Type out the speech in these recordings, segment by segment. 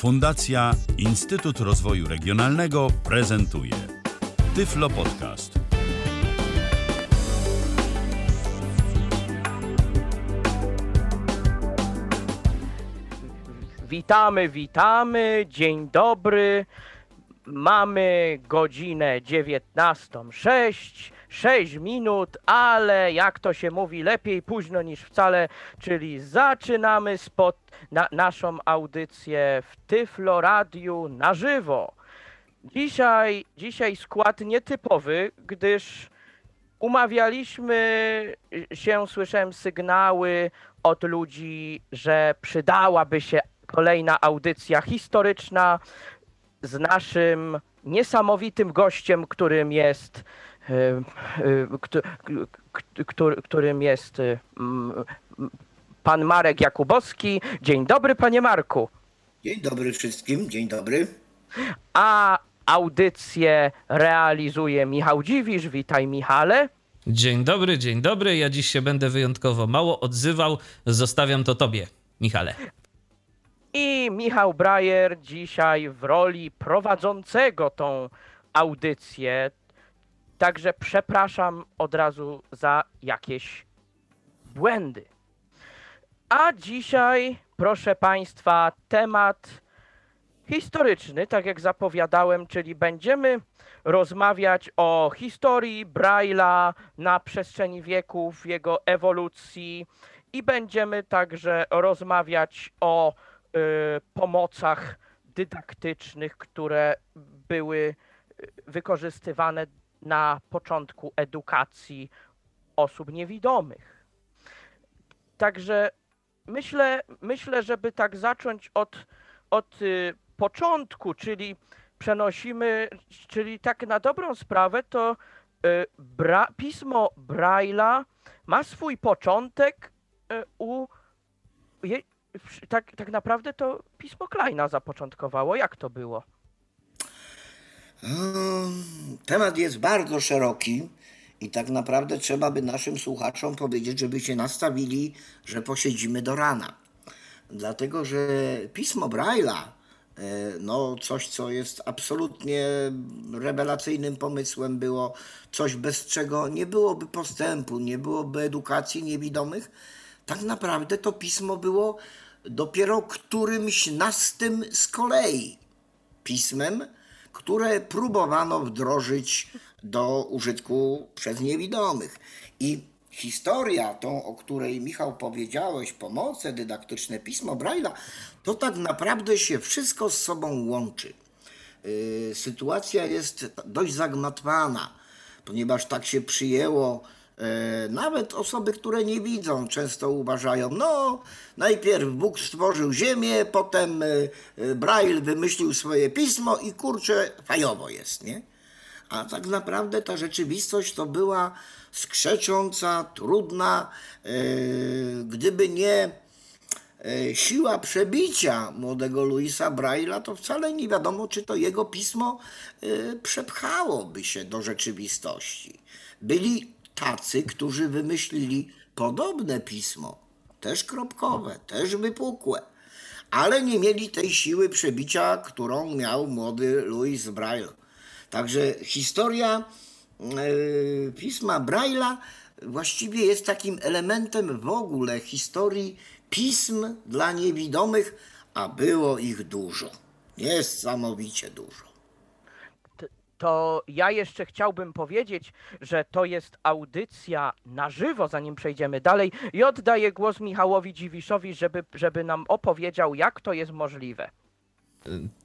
Fundacja Instytut Rozwoju Regionalnego prezentuje Tyflo Podcast. Witamy, witamy, dzień dobry. Mamy godzinę 19.06, 6 minut, ale jak to się mówi, lepiej późno niż wcale, czyli zaczynamy spot, na, naszą audycję w Tyflo Radiu na żywo. Dzisiaj, dzisiaj skład nietypowy, gdyż umawialiśmy się, słyszałem sygnały od ludzi, że przydałaby się kolejna audycja historyczna z naszym niesamowitym gościem, którym jest e, e, którym jest e, pan Marek Jakubowski. Dzień dobry, panie Marku. Dzień dobry wszystkim, dzień dobry. A audycję realizuje Michał Dziwisz. Witaj, Michale. Dzień dobry, dzień dobry. Ja dziś się będę wyjątkowo mało odzywał. Zostawiam to tobie, Michale. I Michał Brajer dzisiaj w roli prowadzącego tą audycję. Także przepraszam od razu za jakieś błędy. A dzisiaj, proszę Państwa, temat historyczny, tak jak zapowiadałem, czyli będziemy rozmawiać o historii Braille'a na przestrzeni wieków, jego ewolucji i będziemy także rozmawiać o y, pomocach dydaktycznych, które były y, wykorzystywane na początku edukacji osób niewidomych. Także myślę, myślę żeby tak zacząć od, od y, początku, czyli przenosimy, czyli tak na dobrą sprawę, to y, bra, pismo Braille'a ma swój początek y, u tak, tak naprawdę to pismo Kleina zapoczątkowało. Jak to było? Mm, Temat jest bardzo szeroki i tak naprawdę trzeba by naszym słuchaczom powiedzieć, żeby się nastawili, że posiedzimy do rana. Dlatego, że pismo Braille'a, e, no coś, co jest absolutnie rewelacyjnym pomysłem, było coś, bez czego nie byłoby postępu, nie byłoby edukacji niewidomych. Tak naprawdę to pismo było dopiero którymś nastym z kolei pismem, które próbowano wdrożyć do użytku przez niewidomych. I historia, tą, o której Michał powiedziałeś, pomoce dydaktyczne, pismo Braille'a, to tak naprawdę się wszystko z sobą łączy. Yy, Sytuacja jest dość zagmatwana, ponieważ tak się przyjęło. E, Nawet osoby, które nie widzą, często uważają, no, najpierw Bóg stworzył ziemię, potem e, e, Braille wymyślił swoje pismo i kurczę, fajowo jest, nie? A tak naprawdę ta rzeczywistość to była skrzecząca, trudna. Gdyby nie siła przebicia młodego Louisa Braille'a, to wcale nie wiadomo, czy to jego pismo przepchałoby się do rzeczywistości. Byli tacy, którzy wymyślili podobne pismo, też kropkowe, też wypukłe, ale nie mieli tej siły przebicia, którą miał młody Louis Braille. Także historia e, pisma Braille'a właściwie jest takim elementem w ogóle historii pism dla niewidomych, a było ich dużo. Niesamowicie dużo. To ja jeszcze chciałbym powiedzieć, że to jest audycja na żywo, zanim przejdziemy dalej. I oddaję głos Michałowi Dziwiszowi, żeby, żeby nam opowiedział, jak to jest możliwe.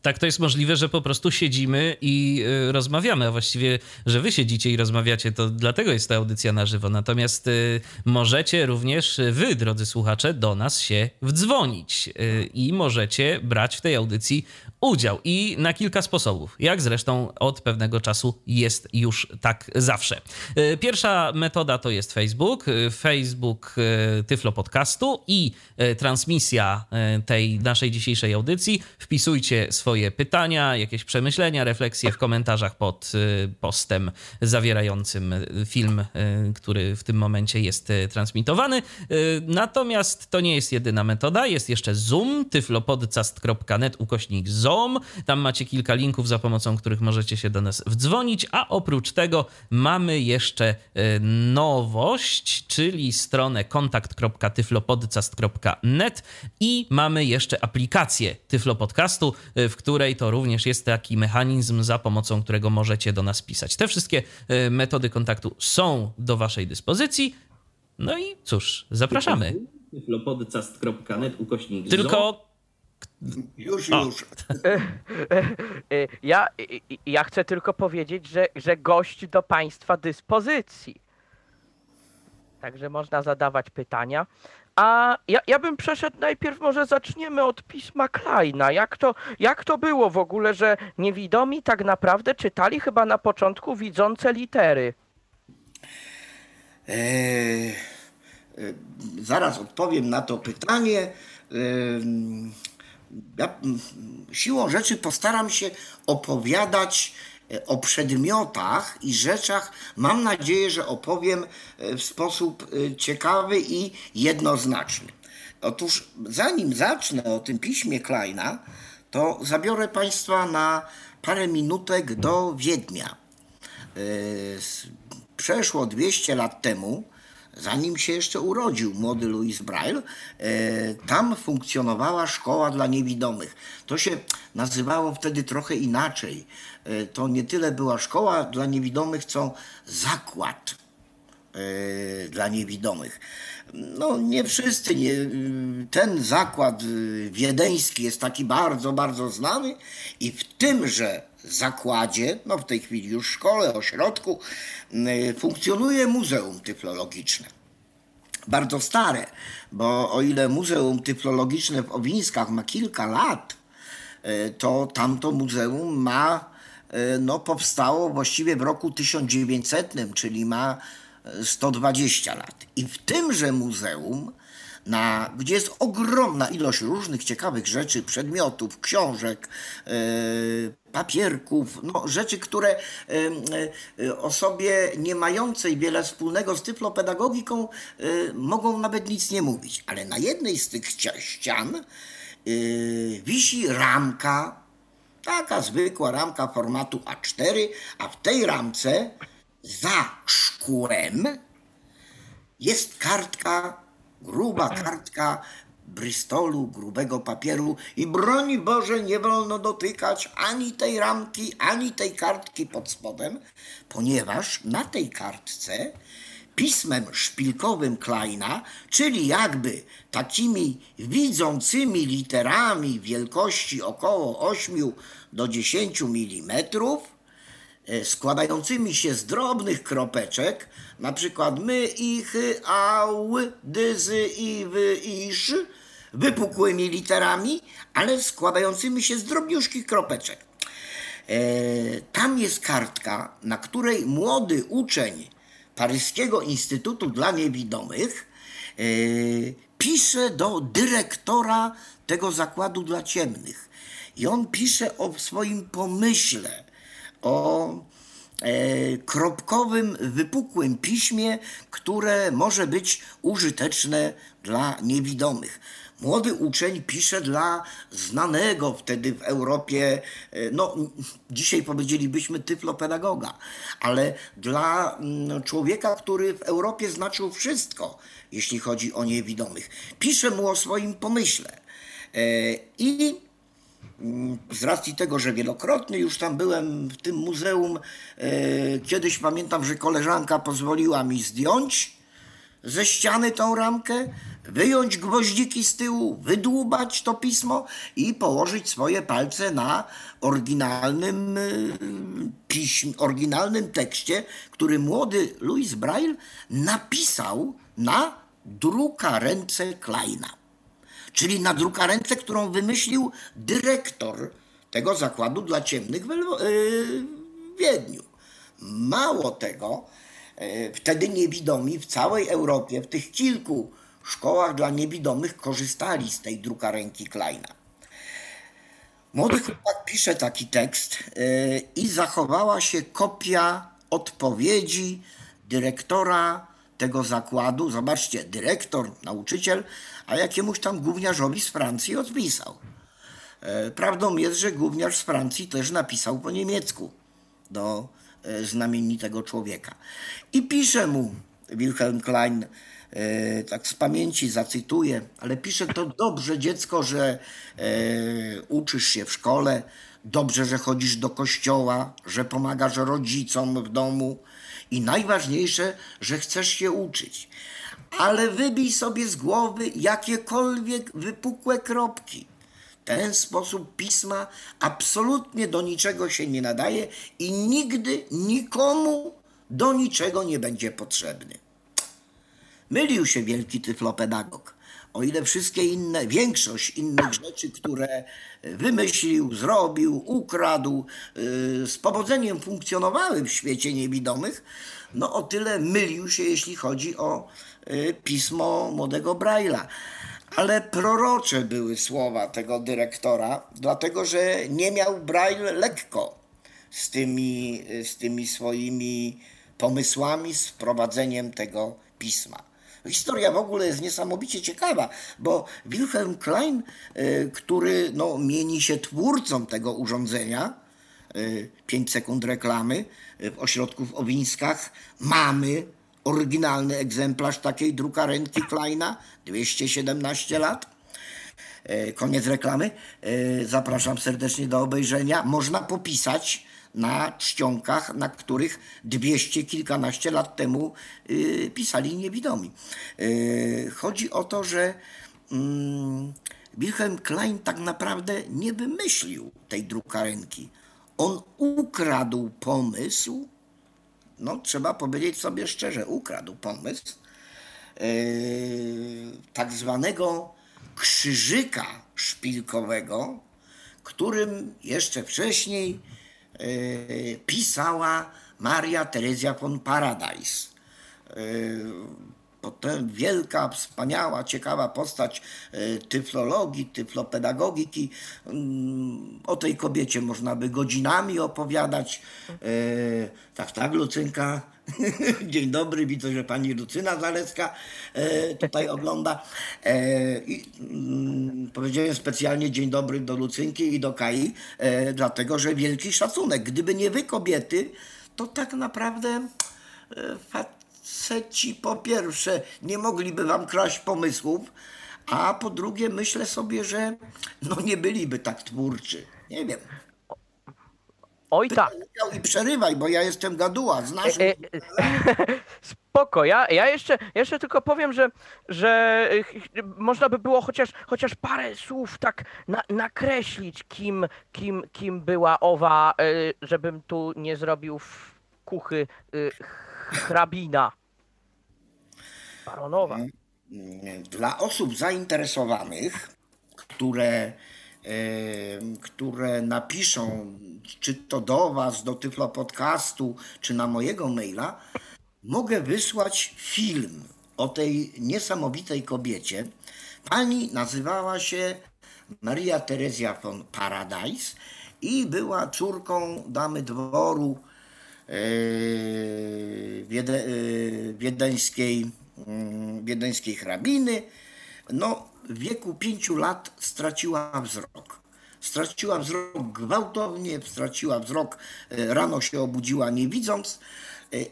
Tak to jest możliwe, że po prostu siedzimy i y, rozmawiamy, a właściwie, że wy siedzicie i rozmawiacie, to dlatego jest ta audycja na żywo. Natomiast y, możecie również y, wy, drodzy słuchacze, do nas się wdzwonić i możecie brać w tej audycji udział i na kilka sposobów, jak zresztą od pewnego czasu jest już tak zawsze. E, pierwsza metoda to jest Facebook, e, Facebook e, Tyflo Podcastu i transmisja tej naszej dzisiejszej audycji. Wpisujcie swoje pytania, jakieś przemyślenia, refleksje w komentarzach pod postem zawierającym film, który w tym momencie jest transmitowany. Natomiast to nie jest jedyna metoda, jest jeszcze Zoom, tyflopodcast.net ukośnik Zoom. Tam macie kilka linków, za pomocą których możecie się do nas wdzwonić, a oprócz tego mamy jeszcze e, nowość, czyli stronę kontakt.tyflopodcast.net i mamy jeszcze aplikację Tyflo Podcastu, e, w której to również jest taki mechanizm, za pomocą którego możecie do nas pisać. Te wszystkie e, metody kontaktu są do Waszej dyspozycji. No i cóż, zapraszamy. tyflopodcast.net ukośnik Tylko już, już. Ja, ja chcę tylko powiedzieć, że, że gość do Państwa dyspozycji. Także można zadawać pytania. A ja, ja bym przeszedł najpierw, może zaczniemy od pisma Kleina. Jak to, jak to było w ogóle, że niewidomi tak naprawdę czytali chyba na początku widzące litery? Eee, e, zaraz odpowiem na to pytanie. Eee, ja siłą rzeczy postaram się opowiadać e, o przedmiotach i rzeczach. Mam nadzieję, że opowiem e, w sposób e, ciekawy i jednoznaczny. Otóż zanim zacznę o tym piśmie Kleina, to zabiorę Państwa na parę minutek do Wiednia. Przeszło 200 lat temu zanim się jeszcze urodził młody Louis Braille, e, tam funkcjonowała szkoła dla niewidomych. To się nazywało wtedy trochę inaczej. E, to nie tyle była szkoła dla niewidomych, co zakład e, dla niewidomych. No nie wszyscy, nie, ten zakład wiedeński jest taki bardzo, bardzo znany i w tymże zakładzie, no w tej chwili już szkole, ośrodku, funkcjonuje Muzeum Tyflologiczne. Bardzo stare, bo o ile Muzeum Tyflologiczne w Owińskach ma kilka lat, e, to tamto muzeum ma, e, no powstało właściwie w roku 1900, czyli ma 120 e, lat. I w tymże muzeum na, gdzie jest ogromna ilość różnych ciekawych rzeczy, przedmiotów, książek, yy, papierków, no, rzeczy, które yy, osobie nie mającej wiele wspólnego z tyflopedagogiką yy, mogą nawet nic nie mówić. Ale na jednej z tych ścian wisi ramka, taka zwykła ramka formatu A4, a w tej ramce za szkłem jest kartka gruba kartka Bristolu, grubego papieru i broń Boże nie wolno dotykać ani tej ramki, ani tej kartki pod spodem, ponieważ na tej kartce pismem szpilkowym Kleina, czyli jakby takimi widzącymi literami wielkości około 8 do 10 mm, składającymi się z drobnych kropeczek, na przykład my, ich, au, dyzy, iwy, isz, wypukłymi literami, ale składającymi się z drobniuszkich kropeczek. E, tam jest kartka, na której młody uczeń Paryskiego Instytutu dla Niewidomych e, pisze do dyrektora tego zakładu dla ciemnych. I on pisze o swoim pomyśle, o e, kropkowym, wypukłym piśmie, które może być użyteczne dla niewidomych. Młody uczeń pisze dla znanego wtedy w Europie, e, no dzisiaj powiedzielibyśmy tyflopedagoga, ale dla mm, człowieka, który w Europie znaczył wszystko, jeśli chodzi o niewidomych. Pisze mu o swoim pomyśle. E, I z racji tego, że wielokrotnie już tam byłem w tym muzeum, e, kiedyś pamiętam, że koleżanka pozwoliła mi zdjąć ze ściany tą ramkę, wyjąć gwoździki z tyłu, wydłubać to pismo i położyć swoje palce na oryginalnym e, piśm, oryginalnym tekście, który młody Louis Braille napisał na drukarence Kleina czyli na drukarence, którą wymyślił dyrektor tego zakładu dla ciemnych w w Wiedniu. Mało tego, yy, wtedy niewidomi w całej Europie, w tych kilku szkołach dla niewidomych korzystali z tej drukarenki Kleina. Młody chłopak pisze taki tekst yy, i zachowała się kopia odpowiedzi dyrektora tego zakładu. Zobaczcie, dyrektor, nauczyciel, a jakiemuś tam gówniarzowi z Francji odpisał. E, Prawdą jest, że gówniarz z Francji też napisał po niemiecku do e, znamienitego człowieka. I pisze mu Wilhelm Klein, e, tak z pamięci zacytuję, ale pisze to dobrze dziecko, że uczysz się w szkole, dobrze, że chodzisz do kościoła, że pomagasz rodzicom w domu i najważniejsze, że chcesz się uczyć. Ale wybij sobie z głowy jakiekolwiek wypukłe kropki. Ten sposób pisma absolutnie do niczego się nie nadaje i nigdy nikomu do niczego nie będzie potrzebny. Mylił się wielki tyflopedagog. O ile wszystkie inne, większość innych rzeczy, które wymyślił, zrobił, ukradł, yy, z powodzeniem funkcjonowały w świecie niewidomych, no o tyle mylił się, jeśli chodzi o yy, pismo młodego Braille'a. Ale prorocze były słowa tego dyrektora, dlatego że nie miał Braille lekko z tymi, z tymi swoimi pomysłami, z wprowadzeniem tego pisma. Historia w ogóle jest niesamowicie ciekawa, bo Wilhelm Klein, y, który no, mieni się twórcą tego urządzenia, 5 sekund reklamy, y, w ośrodku w Owińskach mamy oryginalny egzemplarz takiej drukarenki Kleina, 217 lat. E, Koniec reklamy. Zapraszam serdecznie do obejrzenia. Można popisać na czcionkach, na których dwieście kilkanaście lat temu y, pisali niewidomi. Chodzi o to, że mm, Wilhelm Klein tak naprawdę nie wymyślił tej drukarenki. On ukradł pomysł, no trzeba powiedzieć sobie szczerze, ukradł pomysł yy, tak zwanego krzyżyka szpilkowego, którym jeszcze wcześniej yy, pisała Maria Terezja von Paradise. Yy, Wielka, wspaniała, ciekawa postać e, tyflologii, tyflopedagogiki. Mm, O tej kobiecie można by godzinami opowiadać. E, Tak, tak, Lucynka. Dzień dobry, widzę, że pani Lucyna Zalecka e, tutaj ogląda. I, mm, powiedziałem specjalnie dzień dobry do Lucynki i do Kai, dlatego że wielki szacunek. Gdyby nie wy kobiety, to tak naprawdę faceci po pierwsze nie mogliby wam kraść pomysłów, a po drugie myślę sobie, że no nie byliby tak twórczy. Nie wiem. Oj tak. I przerywaj, bo ja jestem gaduła, znasz E, e, Spoko, ja, ja jeszcze, jeszcze tylko powiem, że, że e, można by było chociaż, chociaż parę słów tak na, nakreślić, kim, kim, kim była owa, e, żebym tu nie zrobił w kuchy e, hrabina. Baronowa. dla osób zainteresowanych, które, e, które napiszą, czy to do Was, do Tyflo Podcastu, czy na mojego maila, mogę wysłać film o tej niesamowitej kobiecie. Pani nazywała się Maria Terezja von Paradise i była córką damy dworu e, e, wiedeńskiej, mm, wiedeńskiej hrabiny. No, w wieku pięciu lat straciła wzrok. Straciła wzrok gwałtownie, straciła wzrok, e, rano się obudziła nie widząc.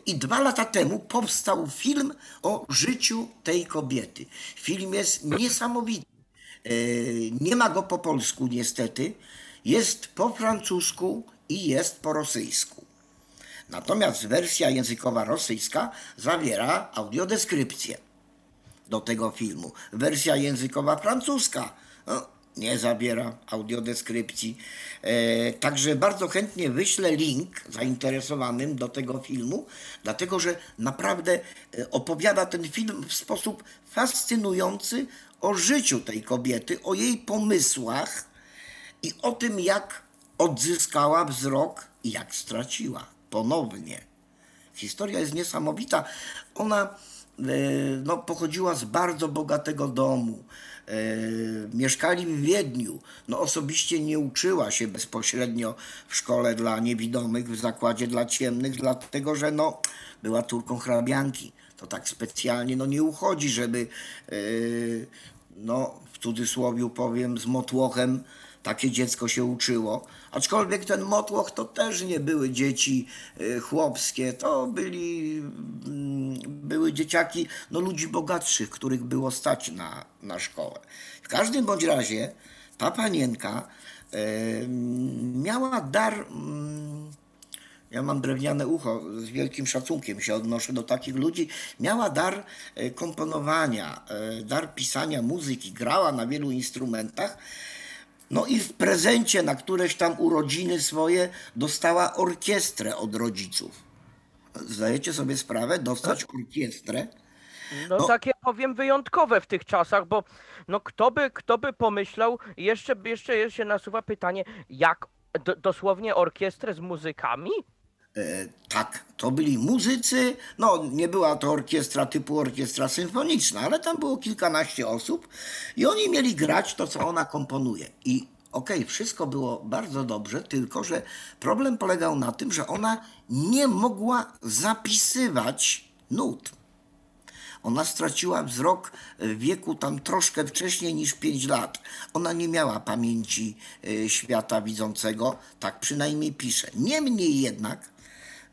I dwa lata temu powstał film o życiu tej kobiety. Film jest niesamowity. Nie ma go po polsku niestety. Jest po francusku i jest po rosyjsku. Natomiast wersja językowa rosyjska zawiera audiodeskrypcję do tego filmu. Wersja językowa francuska no, nie zawiera audiodeskrypcji. E, także bardzo chętnie wyślę link zainteresowanym do tego filmu, dlatego że naprawdę e, opowiada ten film w sposób fascynujący o życiu tej kobiety, o jej pomysłach i o tym, jak odzyskała wzrok i jak straciła ponownie. Historia jest niesamowita. Ona e, no, pochodziła z bardzo bogatego domu. E, mieszkali w Wiedniu. No, osobiście nie uczyła się bezpośrednio w szkole dla niewidomych, w zakładzie dla ciemnych, dlatego że no, była córką hrabianki. To tak specjalnie no, nie uchodzi, żeby e, no, w cudzysłowie powiem, z motłochem takie dziecko się uczyło. Aczkolwiek ten motłoch to też nie były dzieci y, chłopskie, to byli, mm, były dzieciaki no, ludzi bogatszych, których było stać na, na szkołę. W każdym bądź razie ta panienka y, miała dar. mm, ja mam drewniane ucho, z wielkim szacunkiem się odnoszę do takich ludzi. Miała dar e, komponowania, e, dar pisania muzyki, grała na wielu instrumentach. No i w prezencie na któreś tam urodziny swoje dostała orkiestrę od rodziców. Zdajecie sobie sprawę? Dostać orkiestrę? No, No. takie powiem wyjątkowe w tych czasach, bo no kto by, kto by pomyślał, jeszcze, jeszcze się nasuwa pytanie, jak dosłownie orkiestrę z muzykami? E, tak, to byli muzycy. No, nie była to orkiestra typu orkiestra symfoniczna, ale tam było kilkanaście osób i oni mieli grać to, co ona komponuje. I okej, wszystko było bardzo dobrze, tylko że problem polegał na tym, że ona nie mogła zapisywać nut. Ona straciła wzrok w wieku tam troszkę wcześniej niż 5 lat. Ona nie miała pamięci e, świata widzącego, tak przynajmniej pisze. Niemniej jednak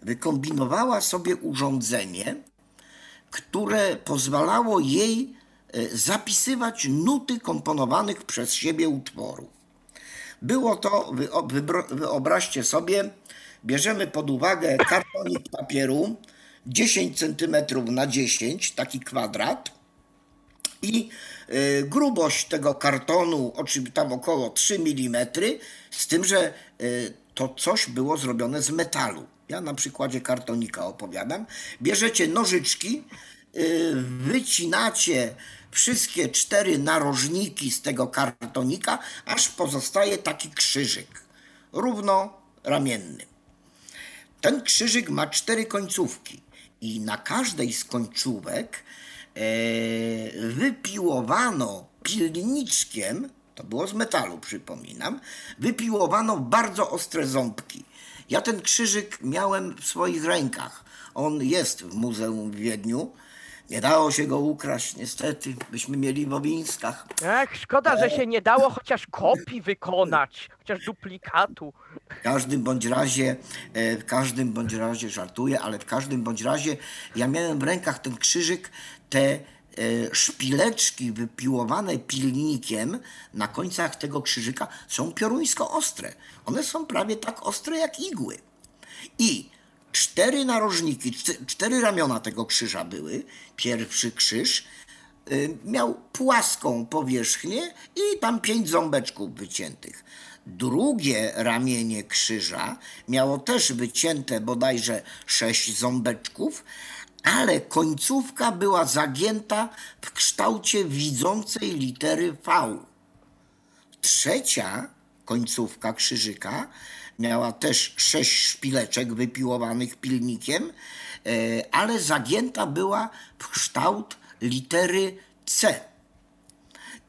wykombinowała sobie urządzenie, które pozwalało jej e, zapisywać nuty komponowanych przez siebie utworów. Było to, wyobraźcie sobie, bierzemy pod uwagę kartonik papieru 10 cm na 10, taki kwadrat, i y, grubość tego kartonu, tam około 3 mm, z tym, że y, to coś było zrobione z metalu. Ja na przykładzie kartonika opowiadam. Bierzecie nożyczki, y, wycinacie wszystkie cztery narożniki z tego kartonika, aż pozostaje taki krzyżyk, równoramienny. Ten krzyżyk ma cztery końcówki i na każdej z końcówek e, wypiłowano pilniczkiem, to było z metalu, przypominam, wypiłowano bardzo ostre ząbki. Ja ten krzyżyk miałem w swoich rękach. On jest w muzeum w Wiedniu. Nie dało się go ukraść, niestety. Byśmy mieli w Obińskach. Ech, szkoda, że się nie dało chociaż kopii wykonać, chociaż duplikatu. W każdym bądź razie, e, w każdym bądź razie żartuję, ale w każdym bądź razie ja miałem w rękach ten krzyżyk, te szpileczki wypiłowane pilnikiem na końcach tego krzyżyka są pioruńsko ostre. One są prawie tak ostre jak igły. I cztery narożniki, cztery ramiona tego krzyża były. Pierwszy krzyż y, miał płaską powierzchnię i tam pięć ząbeczków wyciętych. Drugie ramienie krzyża miało też wycięte bodajże sześć ząbeczków, ale końcówka była zagięta w kształcie widzącej litery V. Trzecia końcówka krzyżyka miała też sześć szpileczek wypiłowanych pilnikiem, e, ale zagięta była w kształt litery C.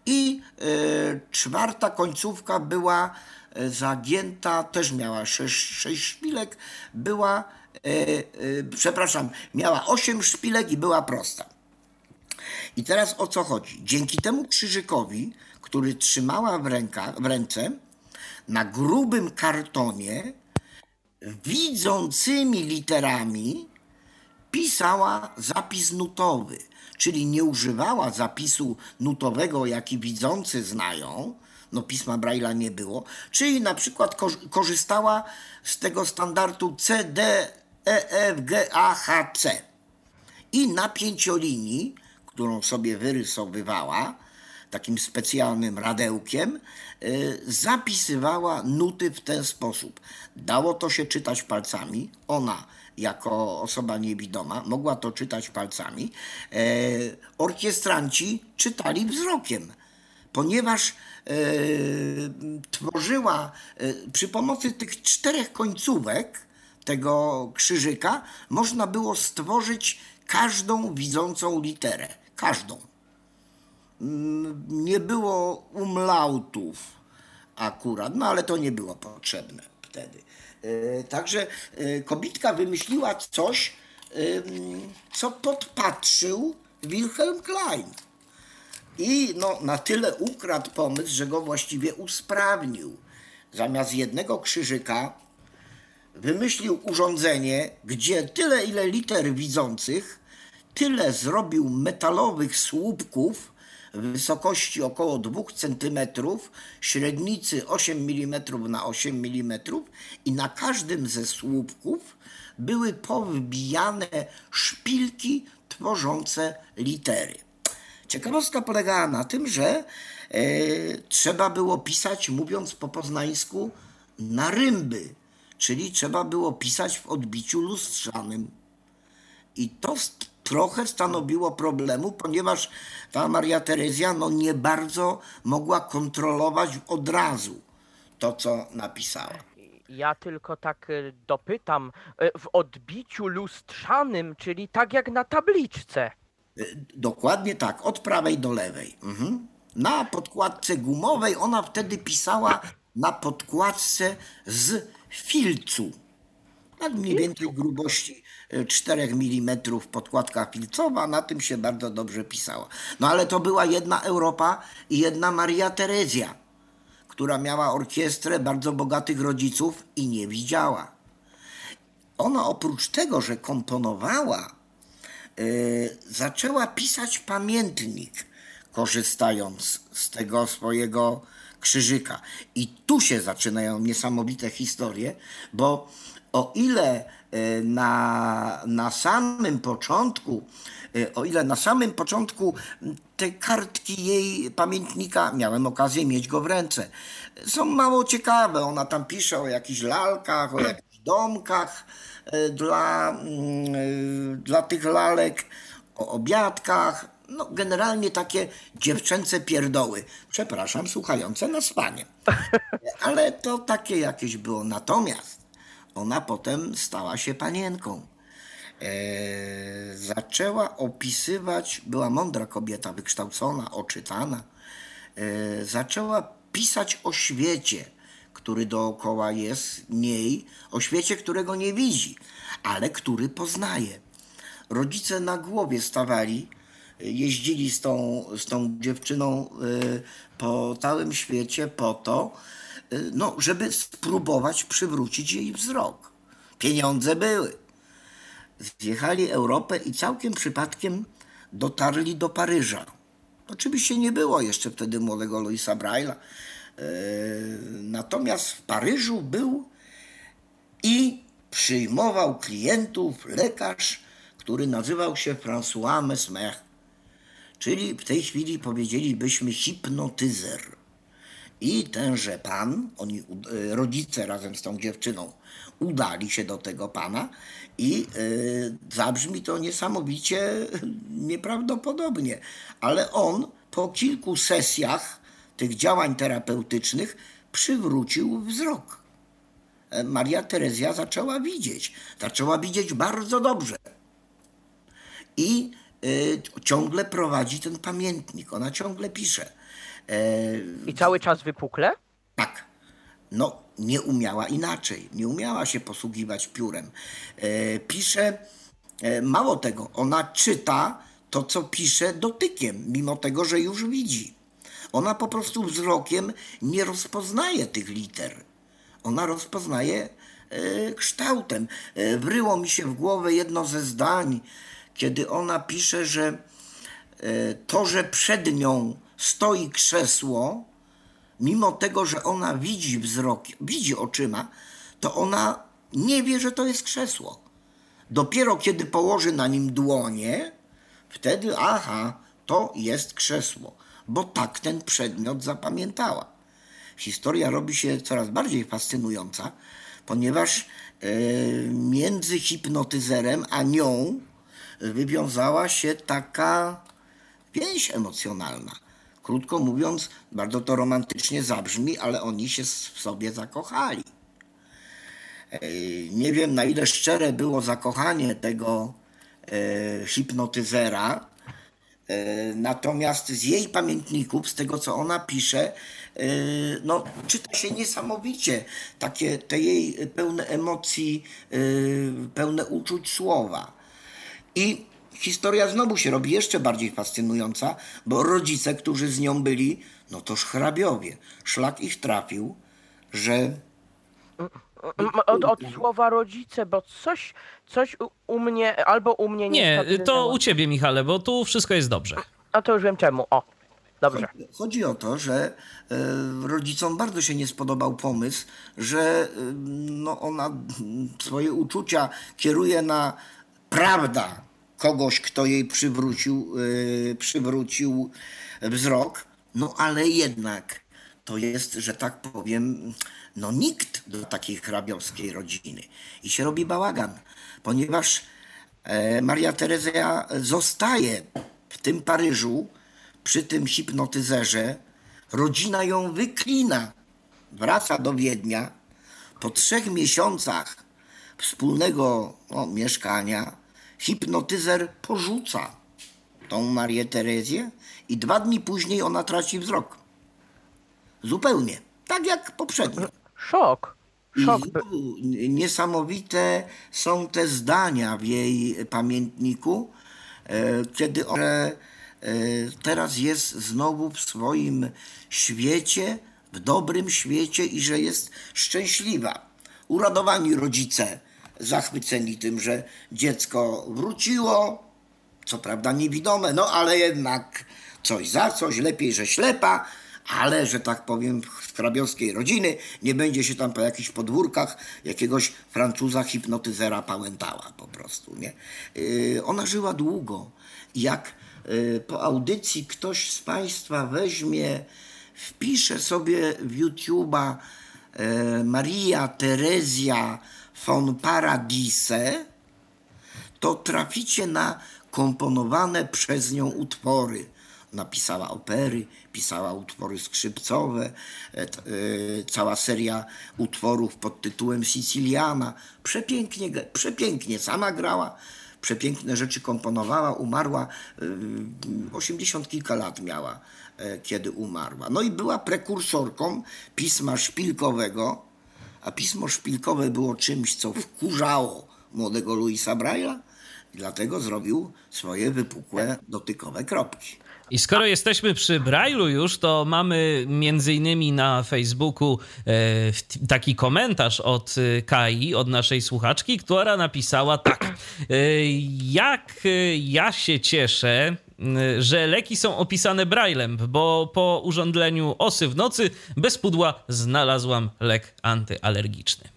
I e, czwarta końcówka była e, zagięta, też miała sześć, sześć szpilek, była, przepraszam, miała osiem szpilek i była prosta. I teraz o co chodzi? Dzięki temu krzyżykowi, który trzymała w, ręka, w ręce, na grubym kartonie, widzącymi literami, pisała zapis nutowy, czyli nie używała zapisu nutowego, jaki widzący znają, no pisma Braille'a nie było, czyli na przykład kor- korzystała z tego standardu C, D, E. I na pięciolinii, którą sobie wyrysowywała takim specjalnym radełkiem, y, zapisywała nuty w ten sposób. Dało to się czytać palcami. Ona, jako osoba niewidoma, mogła to czytać palcami. E, Orkiestranci czytali wzrokiem, ponieważ e, stworzyła y, przy pomocy tych czterech końcówek tego krzyżyka, można było stworzyć każdą widzącą literę. Każdą. Mm, Nie było umlautów akurat, no ale to nie było potrzebne wtedy. Y, Także y, Kobitka wymyśliła coś, co podpatrzył Wilhelm Klein. I no, na tyle ukradł pomysł, że go właściwie usprawnił. Zamiast jednego krzyżyka wymyślił urządzenie, gdzie tyle ile liter widzących, tyle zrobił metalowych słupków w wysokości około 2 cm, średnicy 8 mm na 8 mm i na każdym ze słupków były powbijane szpilki tworzące litery. Ciekawostka polegała na tym, że e, trzeba było pisać, mówiąc po poznańsku, na rymby, czyli trzeba było pisać w odbiciu lustrzanym. I to trochę stanowiło problemu, ponieważ ta Maria Terezja no, nie bardzo mogła kontrolować od razu to, co napisała. Ja tylko tak y, dopytam, y, w odbiciu lustrzanym, czyli tak jak na tabliczce. Dokładnie tak, od prawej do lewej. Mhm. Na podkładce gumowej ona wtedy pisała na podkładce z filcu. Tak mniej więcej grubości e, 4 mm podkładka filcowa, na tym się bardzo dobrze pisała. No ale to była jedna Europa i jedna Maria Terezja, która miała orkiestrę bardzo bogatych rodziców i nie widziała. Ona oprócz tego, że komponowała, y, zaczęła pisać pamiętnik, korzystając z tego swojego krzyżyka. I tu się zaczynają niesamowite historie, bo o ile y, na, na samym początku, y, o ile na samym początku te kartki jej pamiętnika, miałem okazję mieć go w ręce, są mało ciekawe. Ona tam pisze o jakichś lalkach, o jakichś domkach e, dla, e, dla tych lalek, o obiadkach. No, generalnie takie dziewczęce pierdoły. Przepraszam, słuchające na spanie. Ale to takie jakieś było. Natomiast ona potem stała się panienką. E, zaczęła opisywać, była mądra kobieta, wykształcona, oczytana. E, zaczęła pisać o świecie, który dookoła jest niej, o świecie, którego nie widzi, ale który poznaje. Rodzice na głowie stawali, jeździli z tą, z tą dziewczyną e, po całym świecie po to, e, no, żeby spróbować przywrócić jej wzrok. Pieniądze były zjechali Europę i całkiem przypadkiem dotarli do Paryża. Oczywiście nie było jeszcze wtedy młodego Louisa Braille'a. E, Natomiast w Paryżu był i przyjmował klientów lekarz, który nazywał się François Mesmer. Czyli w tej chwili powiedzielibyśmy hipnotyzer. I tenże pan, oni, e, rodzice razem z tą dziewczyną, udali się do tego pana i e, zabrzmi to niesamowicie nieprawdopodobnie. Ale on po kilku sesjach tych działań terapeutycznych przywrócił wzrok. E, Maria Terezja zaczęła widzieć. Zaczęła widzieć bardzo dobrze i ciągle prowadzi ten pamiętnik. Ona ciągle pisze. E, I cały czas wypukle? tak, no nie umiała inaczej. Nie umiała się posługiwać piórem. E, pisze, e, mało tego, ona czyta to, co pisze dotykiem, mimo tego, że już widzi. Ona po prostu wzrokiem nie rozpoznaje tych liter. Ona rozpoznaje kształtem. Wryło mi się w głowę jedno ze zdań, kiedy ona pisze, że e, to, że przed nią stoi krzesło, mimo tego, że ona widzi wzrokiem, widzi oczyma, to ona nie wie, że to jest krzesło. Dopiero kiedy położy na nim dłonie, wtedy aha, to jest krzesło, bo tak ten przedmiot zapamiętała. Historia robi się coraz bardziej fascynująca, ponieważ e, między hipnotyzerem a nią wywiązała się taka więź emocjonalna. Krótko mówiąc, bardzo to romantycznie zabrzmi, ale oni się w sobie zakochali. E, Nie wiem, na ile szczere było zakochanie tego e, hipnotyzera, e, natomiast z jej pamiętników, z tego co ona pisze, no, czyta się niesamowicie takie te jej pełne emocji, pełne uczuć słowa. I historia znowu się robi jeszcze bardziej fascynująca, bo rodzice, którzy z nią byli, no toż hrabiowie. Szlak ich trafił, że M- Od, od słowa rodzice, bo coś, coś u, mnie, albo u mnie Nie, niestety to u ciebie, Michale, bo tu wszystko jest dobrze. A to już wiem czemu, o. Dobrze. Chodzi o to, że e, rodzicom bardzo się nie spodobał pomysł, że e, no, ona mm, swoje uczucia kieruje na prawda kogoś, kto jej przywrócił, e, przywrócił wzrok, no ale jednak to jest, że tak powiem, no nikt do takiej hrabiowskiej rodziny. I się robi bałagan, ponieważ e, Maria Terezja zostaje w tym Paryżu przy tym hipnotyzerze. Rodzina ją wyklina. Wraca do Wiednia. Po trzech miesiącach wspólnego no, mieszkania hipnotyzer porzuca tą Marię Terezję i dwa dni później ona traci wzrok. Zupełnie. Tak jak poprzednio. Szok. I Szok. znowu niesamowite są te zdania w jej pamiętniku, e, kiedy ona e, teraz jest znowu w swoim świecie, w dobrym świecie i że jest szczęśliwa. Uradowani rodzice, zachwyceni tym, że dziecko wróciło, co prawda niewidome, no ale jednak coś za coś, lepiej, że ślepa, ale, że tak powiem, hrabiowskiej rodziny nie będzie się tam po jakichś podwórkach jakiegoś Francuza hipnotyzera pałętała po prostu, nie? Yy, ona żyła długo. Jak yy, po audycji ktoś z Państwa weźmie, wpisze sobie w YouTube'a yy, Maria Terezja von Paradise, to traficie na komponowane przez nią utwory. Napisała opery, pisała utwory skrzypcowe, e, e, cała seria utworów pod tytułem Siciliana. Przepięknie, przepięknie sama grała, przepiękne rzeczy komponowała, umarła, e, 80 kilka lat miała, e, kiedy umarła. No i była prekursorką pisma szpilkowego, a pismo szpilkowe było czymś, co wkurzało młodego Louisa Braille'a dlatego zrobił swoje wypukłe dotykowe kropki. I skoro jesteśmy przy Braille'u już, to mamy między innymi na Facebooku e, taki komentarz od e, Kai, od naszej słuchaczki, która napisała tak. E, jak ja się cieszę, że leki są opisane Braillem, bo po urządleniu osy w nocy bez pudła znalazłam lek antyalergiczny.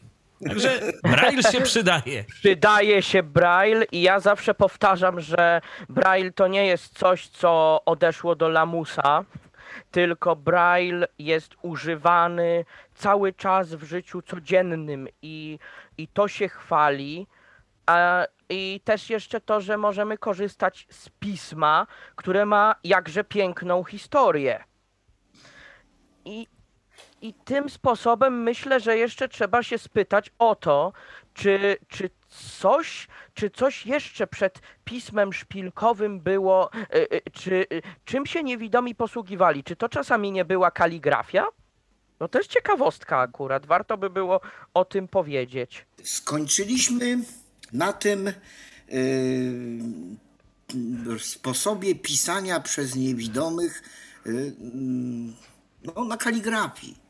Także Braille się przydaje. Przydaje się Braille i ja zawsze powtarzam, że Braille to nie jest coś, co odeszło do lamusa, tylko Braille jest używany cały czas w życiu codziennym i, i to się chwali. A, I też jeszcze to, że możemy korzystać z pisma, które ma jakże piękną historię. I, I tym sposobem myślę, że jeszcze trzeba się spytać o to, czy, czy coś, czy coś jeszcze przed pismem szpilkowym było, y, y, czy y, czym się niewidomi posługiwali? Czy to czasami nie była kaligrafia? No to jest ciekawostka akurat, warto by było o tym powiedzieć. Skończyliśmy na tym yy, sposobie pisania przez niewidomych yy, no, na kaligrafii.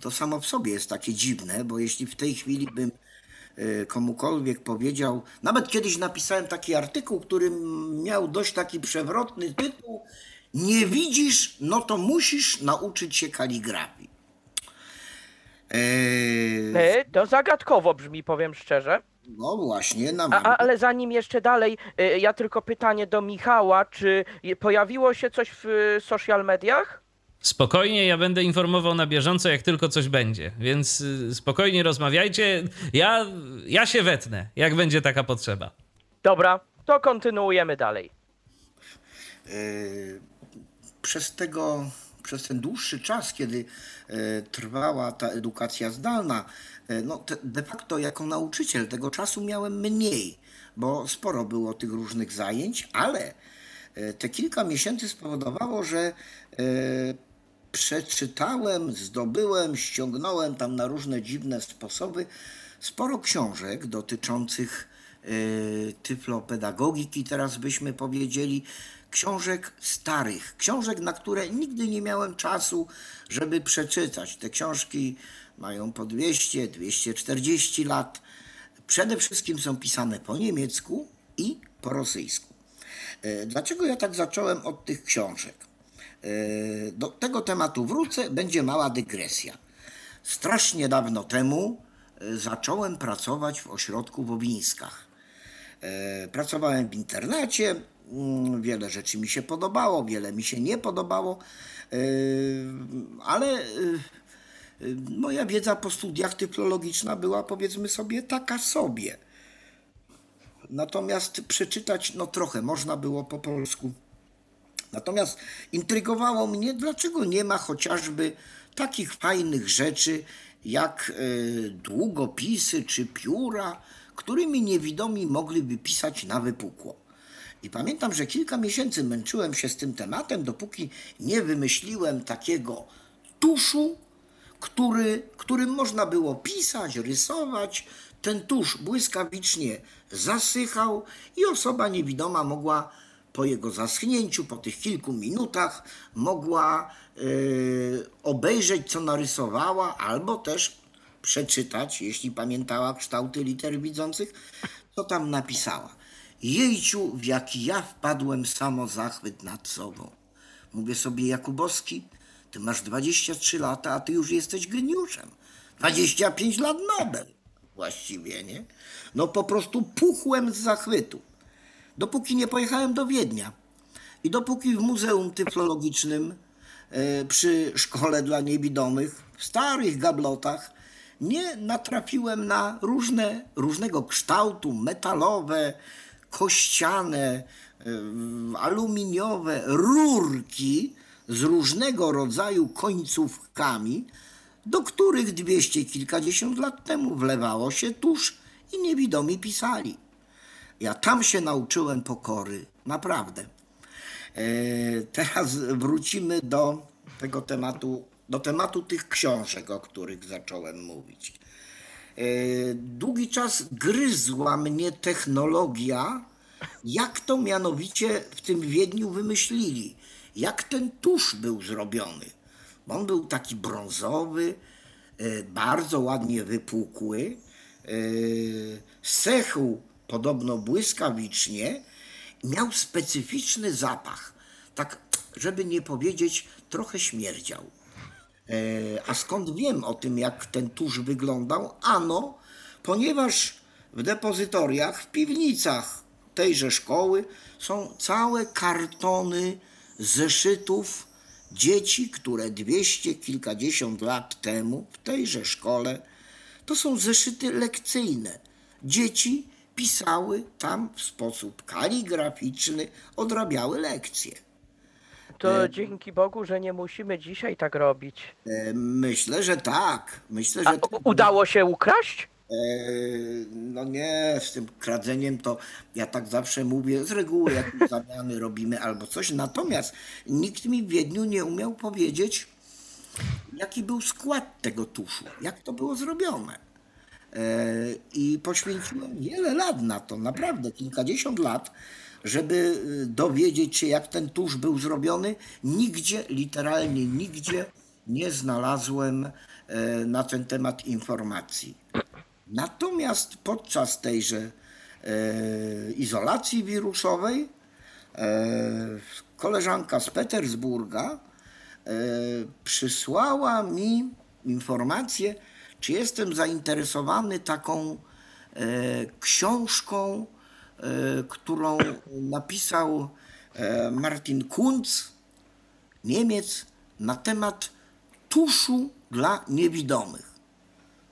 To samo w sobie jest takie dziwne, bo jeśli w tej chwili bym yy, komukolwiek powiedział, nawet kiedyś napisałem taki artykuł, który miał dość taki przewrotny tytuł, nie widzisz, no to musisz nauczyć się kaligrafii. Y, To zagadkowo brzmi, powiem szczerze. No właśnie, na A, ale zanim jeszcze dalej, y, ja tylko pytanie do Michała, czy pojawiło się coś w y, social mediach? Spokojnie, ja będę informował na bieżąco, jak tylko coś będzie. Więc y, spokojnie rozmawiajcie. Ja, ja się wetnę, jak będzie taka potrzeba. Dobra, to kontynuujemy dalej. Yy, przez tego, przez ten dłuższy czas, kiedy e, trwała ta edukacja zdalna, e, no de facto jako nauczyciel tego czasu miałem mniej, bo sporo było tych różnych zajęć, ale e, te kilka miesięcy spowodowało, że przeczytałem, zdobyłem, ściągnąłem tam na różne dziwne sposoby sporo książek dotyczących tyflopedagogiki, teraz byśmy powiedzieli, książek starych, książek, na które nigdy nie miałem czasu, żeby przeczytać. Te książki mają po 200, 240 lat. Przede wszystkim są pisane po niemiecku i po rosyjsku. Y, Dlaczego ja tak zacząłem od tych książek? Y, Do tego tematu wrócę, będzie mała dygresja. Strasznie dawno temu y, zacząłem pracować w ośrodku w Owińskach. E, Pracowałem w internacie, wiele rzeczy mi się podobało, wiele mi się nie podobało, e, ale e, e, moja wiedza po studiach typologiczna była powiedzmy sobie taka sobie. Natomiast przeczytać no trochę można było po polsku. Natomiast intrygowało mnie, dlaczego nie ma chociażby takich fajnych rzeczy jak długopisy czy pióra, którymi niewidomi mogliby pisać na wypukło. I pamiętam, że kilka miesięcy męczyłem się z tym tematem, dopóki nie wymyśliłem takiego tuszu, który, którym można było pisać, rysować. Ten tusz błyskawicznie zasychał i osoba niewidoma mogła po jego zaschnięciu, po tych kilku minutach, mogła e, obejrzeć, co narysowała, albo też przeczytać, jeśli pamiętała kształty liter widzących, co tam napisała. Jejciu, w jaki ja wpadłem samo zachwyt nad sobą. Mówię sobie, Jakubowski, ty masz 23 lata, a ty już jesteś geniuszem. 25 lat Nobel właściwie, nie? No po prostu puchłem z zachwytu. Dopóki nie pojechałem do Wiednia i dopóki w Muzeum Tyflologicznym e, przy Szkole dla Niewidomych w starych gablotach nie natrafiłem na różne, różnego kształtu metalowe, kościane, e, aluminiowe rurki z różnego rodzaju końcówkami, do których dwieście kilkadziesiąt lat temu wlewało się tusz i niewidomi pisali. Ja tam się nauczyłem pokory, naprawdę. E, teraz wrócimy do tego tematu, do tematu tych książek, o których zacząłem mówić. E, Długi czas gryzła mnie technologia, jak to mianowicie w tym Wiedniu wymyślili, jak ten tusz był zrobiony. On był taki brązowy, e, bardzo ładnie wypukły, e, sechł podobno błyskawicznie, miał specyficzny zapach. Tak, żeby nie powiedzieć, trochę śmierdział. E, A skąd wiem o tym, jak ten tusz wyglądał? Ano, ponieważ w depozytoriach, w piwnicach tejże szkoły są całe kartony zeszytów dzieci, które dwieście kilkadziesiąt lat temu w tejże szkole, to są zeszyty lekcyjne. Dzieci pisały tam w sposób kaligraficzny, odrabiały lekcje. To dzięki Bogu, że nie musimy dzisiaj tak robić. E, Myślę, że tak. Myślę, A że tak. u- udało się ukraść? E, No nie, z tym kradzeniem to ja tak zawsze mówię, z reguły jakieś zamiany robimy albo coś. Natomiast nikt mi w Wiedniu nie umiał powiedzieć, jaki był skład tego tuszu, jak to było zrobione. E, I poświęciłem wiele lat na to, naprawdę kilkadziesiąt lat, żeby y, dowiedzieć się, jak ten tusz był zrobiony. Nigdzie, literalnie nigdzie nie znalazłem e, na ten temat informacji. Natomiast podczas tejże e, izolacji wirusowej e, koleżanka z Petersburga przysłała mi informację, czy jestem zainteresowany taką książką, którą napisał e, Martin Kunz, Niemiec, na temat tuszu dla niewidomych.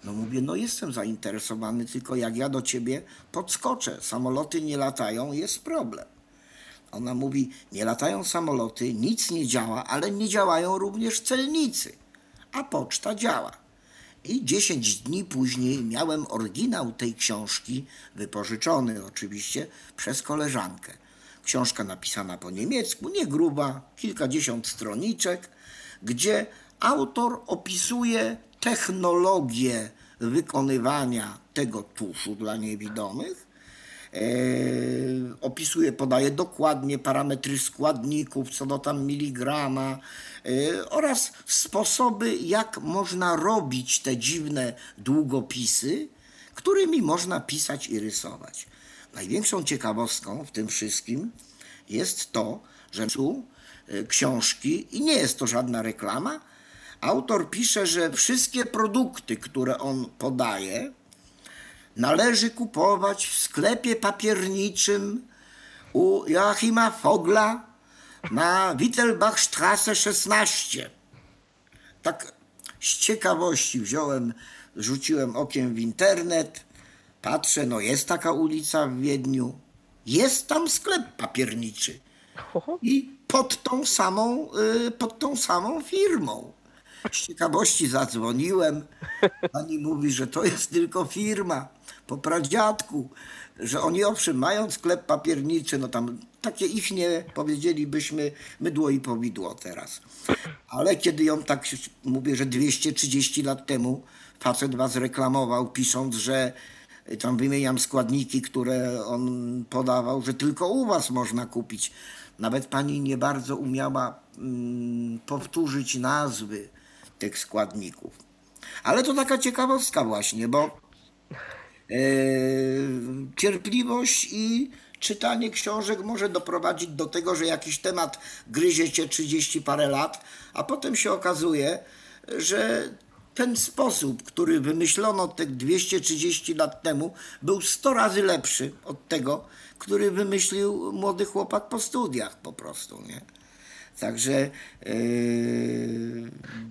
No mówię, no jestem zainteresowany, tylko jak ja do ciebie podskoczę, samoloty nie latają, jest problem. Ona mówi, nie latają samoloty, nic nie działa, ale nie działają również celnicy, a poczta działa. I 10 dni później miałem oryginał tej książki, wypożyczony oczywiście przez koleżankę. Książka napisana po niemiecku, nie gruba, kilkadziesiąt stroniczek, gdzie autor opisuje technologię wykonywania tego tuszu dla niewidomych. E, opisuje, podaje dokładnie parametry składników, co do tam miligrama e, oraz sposoby, jak można robić te dziwne długopisy, którymi można pisać i rysować. Największą ciekawostką w tym wszystkim jest to, że tu e, książki, i nie jest to żadna reklama, autor pisze, że wszystkie produkty, które on podaje, należy kupować w sklepie papierniczym u Joachima Fogla na Wittelbachstraße 16. Tak z ciekawości wziąłem, rzuciłem okiem w internet, patrzę, no jest taka ulica w Wiedniu, jest tam sklep papierniczy i pod tą samą, y, pod tą samą firmą. Z ciekawości zadzwoniłem. Pani mówi, że to jest tylko firma po pradziadku, że oni owszem mają sklep papierniczy, no tam takie ich nie powiedzielibyśmy mydło i powidło teraz. Ale kiedy ją tak mówię, że 230 lat temu facet was reklamował, pisząc, że tam wymieniam składniki, które on podawał, że tylko u was można kupić. Nawet pani nie bardzo umiała mm, powtórzyć nazwy tych składników. Ale to taka ciekawostka właśnie, bo cierpliwość i czytanie książek może doprowadzić do tego, że jakiś temat gryzie cię 30 parę lat, a potem się okazuje, że ten sposób, który wymyślono te 230 lat temu, był 100 razy lepszy od tego, który wymyślił młody chłopak po studiach po prostu, nie? Także. Yy,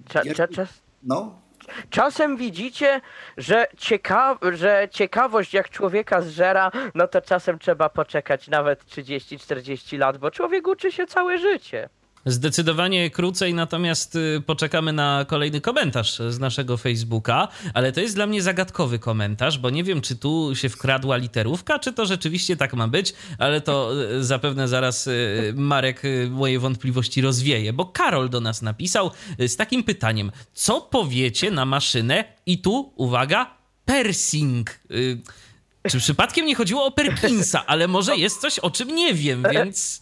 Cza, cza, czas, no, czasem widzicie, że, cieka że ciekawość jak człowieka zżera, no to czasem trzeba poczekać nawet 30-40 lat, bo człowiek uczy się całe życie. Zdecydowanie krócej, natomiast y, poczekamy na kolejny komentarz z naszego Facebooka, ale to jest dla mnie zagadkowy komentarz, bo nie wiem, czy tu się wkradła literówka, czy to rzeczywiście tak ma być, ale to y, zapewne zaraz y, Marek moje wątpliwości rozwieje, bo Karol do nas napisał z takim pytaniem: co powiecie na maszynę? I tu, uwaga, persing. Czy przypadkiem nie chodziło o Perkinsa, ale może jest coś, o czym nie wiem, więc.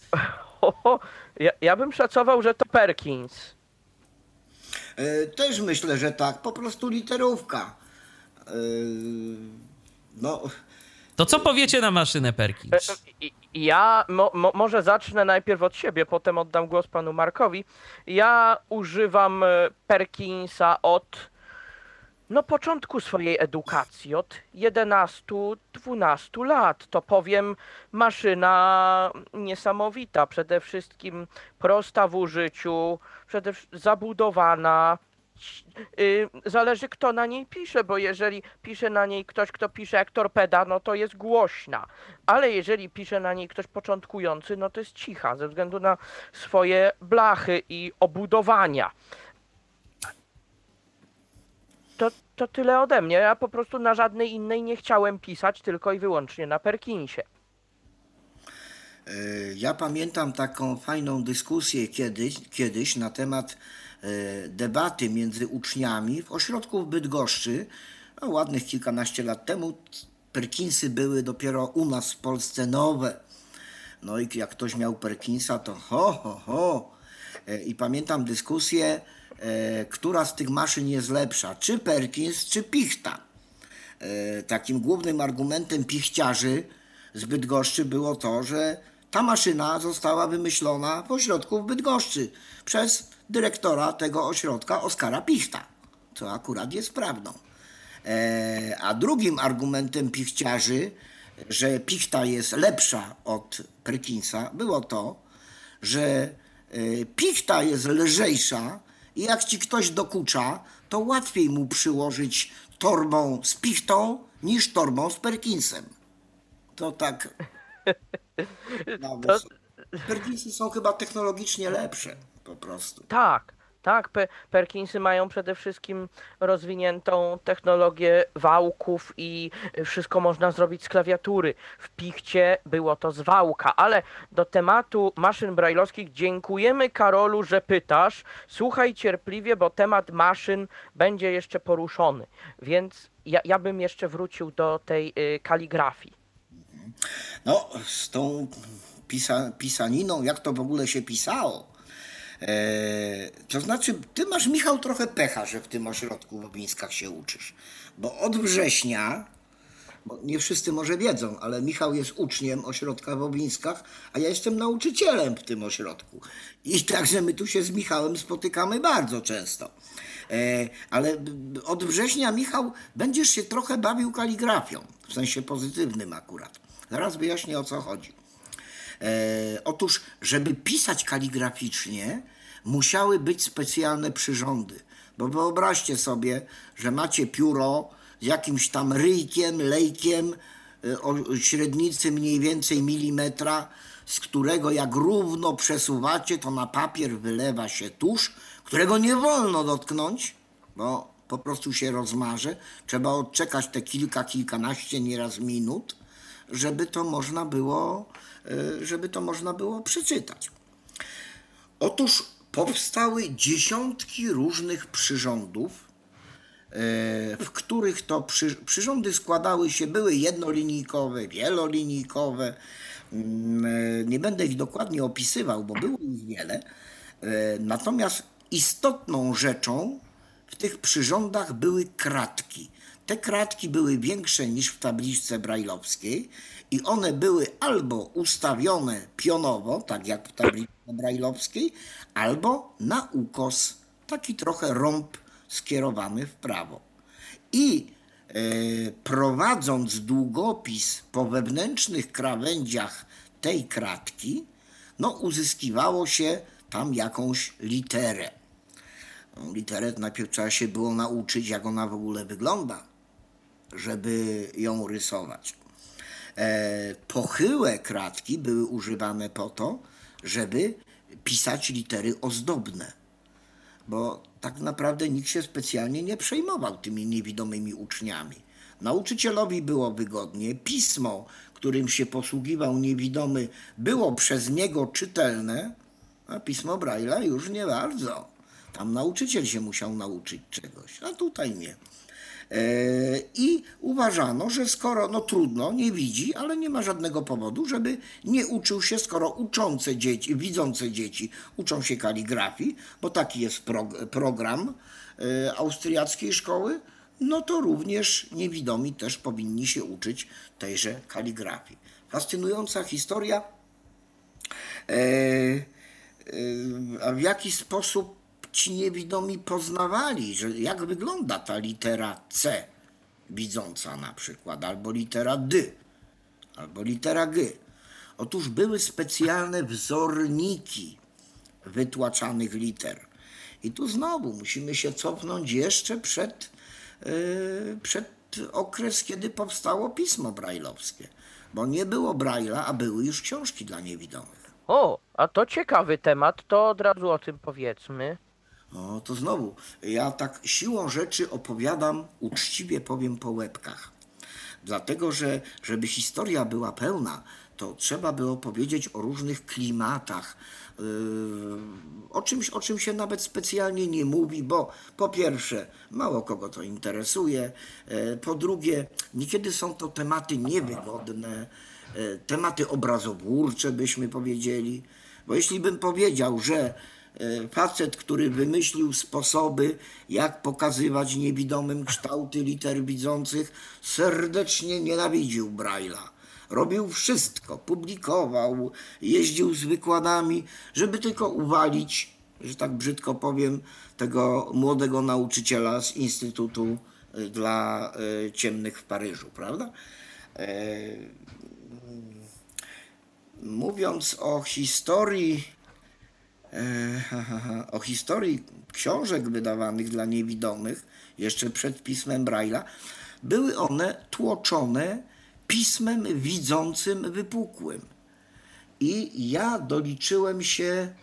Ja, ja bym szacował, że to Perkins. E, też myślę, że tak. Po prostu literówka. E, no. To co powiecie na maszynę Perkins? E, ja mo, mo, może zacznę najpierw od siebie, potem oddam głos panu Markowi. Ja używam Perkinsa od no początku swojej edukacji, od 11-12 lat. To powiem maszyna niesamowita, przede wszystkim prosta w użyciu, przede zabudowana. Y, zależy kto na niej pisze, bo jeżeli pisze na niej ktoś, kto pisze jak torpeda, no to jest głośna. Ale jeżeli pisze na niej ktoś początkujący, no to jest cicha, ze względu na swoje blachy i obudowania to, tyle ode mnie. Ja po prostu na żadnej innej nie chciałem pisać, tylko i wyłącznie na Perkinsie. E, ja pamiętam taką fajną dyskusję kiedyś, kiedyś na temat e, debaty między uczniami w ośrodku w Bydgoszczy. No, ładnych kilkanaście lat temu Perkinsy były dopiero u nas w Polsce nowe. No i jak ktoś miał Perkinsa, to ho, ho, ho. E, I pamiętam dyskusję, która z tych maszyn jest lepsza, czy Perkins, czy Pichta. E, takim głównym argumentem pichciarzy z Bydgoszczy było to, że ta maszyna została wymyślona w ośrodku w Bydgoszczy przez dyrektora tego ośrodka Oskara Pichta, co akurat jest prawdą. E, a drugim argumentem pichciarzy, że Pichta jest lepsza od Perkinsa, było to, że Pichta jest lżejsza i jak ci ktoś dokucza, to łatwiej mu przyłożyć torbą z pichtą niż torbą z Perkinsem. To tak. To, Perkinsy są chyba technologicznie lepsze po prostu. Tak, tak. Pe Perkinsy mają przede wszystkim rozwiniętą technologię wałków i wszystko można zrobić z klawiatury. W Pichcie było to z wałka, ale do tematu maszyn brajlowskich dziękujemy Karolu, że pytasz. Słuchaj cierpliwie, bo temat maszyn będzie jeszcze poruszony. Więc ja, ja bym jeszcze wrócił do tej y, kaligrafii. No, z tą pisa pisaniną, jak to w ogóle się pisało. Eee, to znaczy, ty masz, Michał, trochę pecha, że w tym ośrodku w Obińskach się uczysz. Bo od września, bo nie wszyscy może wiedzą, ale Michał jest uczniem ośrodka w Obińskach, a ja jestem nauczycielem w tym ośrodku. I także my tu się z Michałem spotykamy bardzo często. Eee, ale od września, Michał, będziesz się trochę bawił kaligrafią, w sensie pozytywnym akurat. Zaraz wyjaśnię o co chodzi. E, otóż, żeby pisać kaligraficznie, musiały być specjalne przyrządy. Bo wyobraźcie sobie, że macie pióro z jakimś tam ryjkiem, lejkiem e, o średnicy mniej więcej milimetra, z którego jak równo przesuwacie, to na papier wylewa się tusz, którego nie wolno dotknąć, bo po prostu się rozmarze. Trzeba odczekać te kilka, kilkanaście nieraz minut, żeby to można było żeby to można było przeczytać. Otóż powstały dziesiątki różnych przyrządów, e, w których to przy, przyrządy składały się, były jednolinijkowe, wielolinijkowe. Mm, e, nie będę ich dokładnie opisywał, bo było ich wiele. Natomiast istotną rzeczą w tych przyrządach były kratki. Te kratki były większe niż w tabliczce brajlowskiej i one były albo ustawione pionowo, tak jak w tablicy brajlowskiej, albo na ukos, taki trochę rąb skierowany w prawo. I e, prowadząc długopis po wewnętrznych krawędziach tej kratki, no uzyskiwało się tam jakąś literę. No, literę najpierw trzeba się było nauczyć, jak ona w ogóle wygląda, żeby ją rysować. E, pochyłe kratki były używane po to, żeby pisać litery ozdobne, bo tak naprawdę nikt się specjalnie nie przejmował tymi niewidomymi uczniami. Nauczycielowi było wygodnie, pismo, którym się posługiwał niewidomy, było przez niego czytelne, a pismo Braille'a już nie bardzo. Tam nauczyciel się musiał nauczyć czegoś, a tutaj nie. E, I uważano, że skoro, no trudno, nie widzi, ale nie ma żadnego powodu, żeby nie uczył się, skoro uczące dzieci, widzące dzieci uczą się kaligrafii, bo taki jest prog program e, austriackiej szkoły, no to również niewidomi też powinni się uczyć tejże kaligrafii. Fascynująca historia. E, w jaki sposób ci niewidomi poznawali, że jak wygląda ta litera C widząca na przykład, albo litera D, albo litera G. Otóż były specjalne wzorniki wytłaczanych liter. I tu znowu musimy się cofnąć jeszcze przed, yy, przed okres, kiedy powstało pismo brajlowskie. Bo nie było brajla, a były już książki dla niewidomych. O, a to ciekawy temat, to od razu o tym powiedzmy. No to znowu, ja tak siłą rzeczy opowiadam, uczciwie powiem po łebkach. Dlatego, że żeby historia była pełna, to trzeba było powiedzieć o różnych klimatach, yy, o czymś, o czym się nawet specjalnie nie mówi, bo po pierwsze, mało kogo to interesuje, yy, po drugie, niekiedy są to tematy niewygodne, yy, tematy obrazobórcze, byśmy powiedzieli, bo jeśli bym powiedział, że facet, który wymyślił sposoby, jak pokazywać niewidomym kształty liter widzących, serdecznie nienawidził Braille'a. Robił wszystko, publikował, jeździł z wykładami, żeby tylko uwalić, że tak brzydko powiem, tego młodego nauczyciela z Instytutu e, dla e, Ciemnych w Paryżu, prawda? Mówiąc o historii o historii książek wydawanych dla niewidomych, jeszcze przed pismem Braille'a, były one tłoczone pismem widzącym wypukłym. i ja doliczyłem się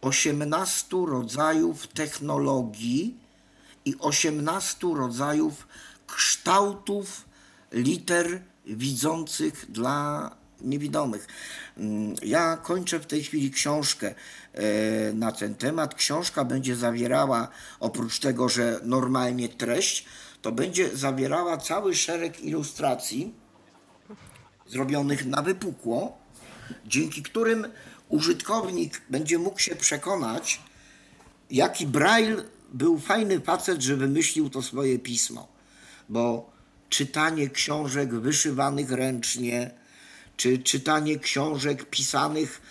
18 rodzajów technologii i 18 rodzajów kształtów liter widzących dla niewidomych. Mm, Ja kończę w tej chwili książkę e, na ten temat. Książka będzie zawierała, oprócz tego, że normalnie treść, to będzie zawierała cały szereg ilustracji zrobionych na wypukło, dzięki którym użytkownik będzie mógł się przekonać, jaki Braille był fajny facet, że wymyślił to swoje pismo. Bo czytanie książek wyszywanych ręcznie, czy czytanie książek pisanych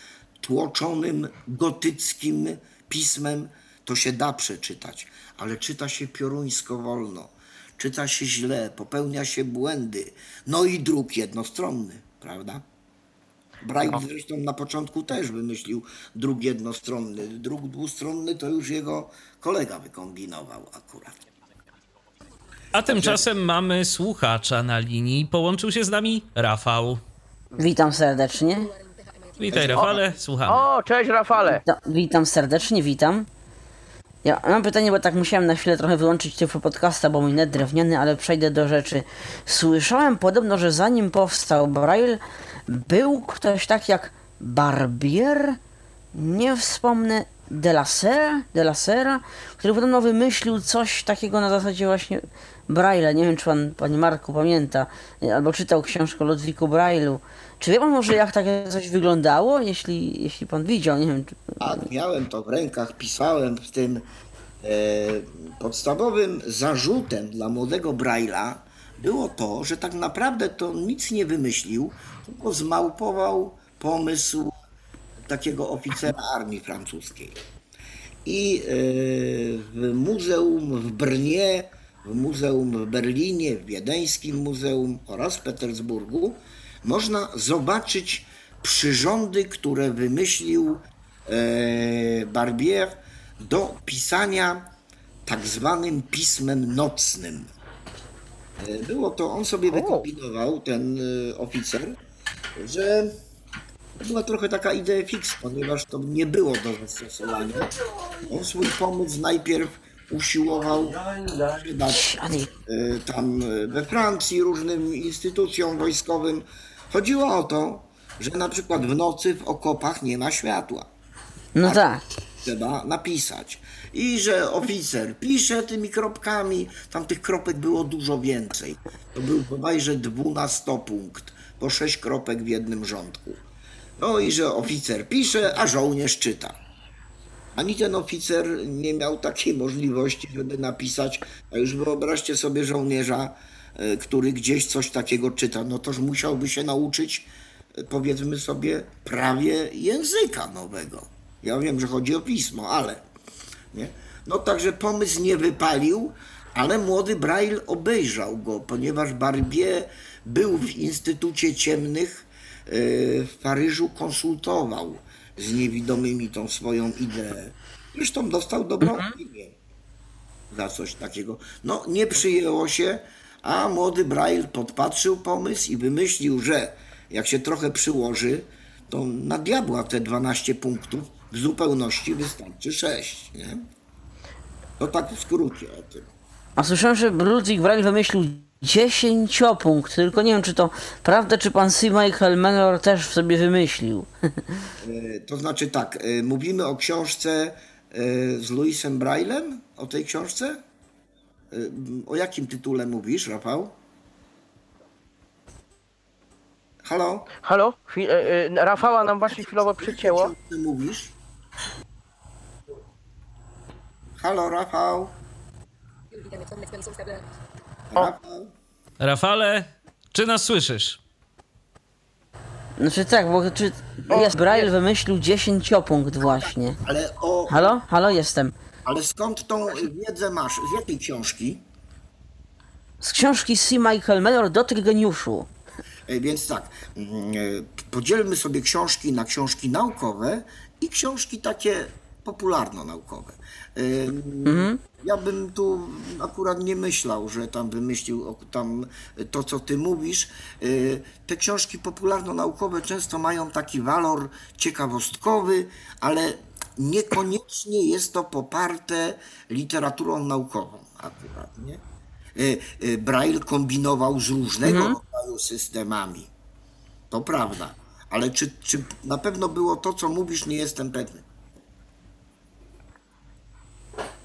tłoczonym gotyckim pismem, to się da przeczytać, ale czyta się pioruńsko wolno, czyta się źle, popełnia się błędy, no i druk jednostronny, prawda? Braille zresztą na początku też wymyślił druk jednostronny. Druk dwustronny to już jego kolega wykombinował akurat. A tymczasem mamy słuchacza na linii. Połączył się z nami Rafał. Witam serdecznie. Witaj, Rafale, słuchamy. O, cześć Rafale. No, witam serdecznie, witam. Ja mam pytanie, bo tak musiałem na chwilę trochę wyłączyć tego podcasta, bo mój net drewniany, ale przejdę do rzeczy. Słyszałem podobno, że zanim powstał Braille, był ktoś tak jak Barbier, nie wspomnę, Delasera, Delasera, który podobno wymyślił coś takiego na zasadzie właśnie Braille'a. Nie wiem, czy pan, panie Marku, pamięta, albo czytał książkę o Ludwiku Braille'u. Czy wie pan może, jak takie coś wyglądało, jeśli, jeśli pan widział? Nie wiem, czy... Tak, miałem to w rękach, pisałem w tym e, podstawowym zarzutem dla młodego Braille'a było to, że tak naprawdę to nic nie wymyślił, tylko zmałpował pomysł takiego oficera armii francuskiej. I e, w muzeum w Brnie, w muzeum w Berlinie, w wiedeńskim muzeum oraz w Petersburgu można zobaczyć przyrządy, które wymyślił e, Barbier do pisania tak zwanym pismem nocnym. E, Było to, on sobie wykombinował, ten oficer, że była trochę taka idea fix, ponieważ to nie było do zastosowania. On swój pomysł najpierw usiłował sprzedać e, tam e, we Francji różnym instytucjom wojskowym. Chodziło o to, że na przykład w nocy w okopach nie ma światła No tak. trzeba napisać. I że oficer pisze tymi kropkami, tam tych kropek było dużo więcej. To był bodajże 12 punkt, po 6 kropek w jednym rządku. No i że oficer pisze, a żołnierz czyta. Ani ten oficer nie miał takiej możliwości, żeby napisać, a już wyobraźcie sobie żołnierza, e, który gdzieś coś takiego czyta, no toż musiałby się nauczyć, e, powiedzmy sobie, prawie języka nowego. Ja wiem, że chodzi o pismo, ale. Nie? No także pomysł nie wypalił, ale młody Braille obejrzał go, ponieważ Barbier był w Instytucie Ciemnych w Paryżu, konsultował z niewidomymi tą swoją ideę. Zresztą dostał dobrą opinię za coś takiego. No, nie przyjęło się, a młody Braille podpatrzył pomysł i wymyślił, że jak się trochę przyłoży, to na diabła te 12 punktów w zupełności wystarczy 6, nie? To tak w skrócie o tym. A słyszałem, że Ludwig Braille wymyślił dziesięciopunkt, tylko nie wiem, czy to prawda, czy pan C. Michael Mellor też w sobie wymyślił. E, To znaczy tak, e, mówimy o książce e, z Louisem Braillem, o tej książce? O jakim tytule mówisz, Rafał? Halo? Halo? Chwi- e, e, Rafała nam właśnie chwilowo przycięło. Ty mówisz? Halo, Rafał? Rafał? Rafale, czy nas słyszysz? Znaczy tak, bo czy jest Braille wymyślił dziesięciopunkt właśnie. Ale, o, Halo? Halo, jestem. ale skąd tą wiedzę masz? Z jakiej książki? Z książki C. Michael Mellor Dotyk geniuszu. E, Więc tak, mm, e, podzielmy sobie książki na książki naukowe i książki takie popularno-naukowe. Ja bym tu akurat nie myślał, że tam wymyślił tam to, co ty mówisz. Y, Te książki popularno-naukowe często mają taki walor ciekawostkowy, ale niekoniecznie jest to poparte literaturą naukową akurat, nie? Y, y, Braille kombinował z różnego rodzaju systemami. To prawda. Ale czy, czy na pewno było to, co mówisz, nie jestem pewny.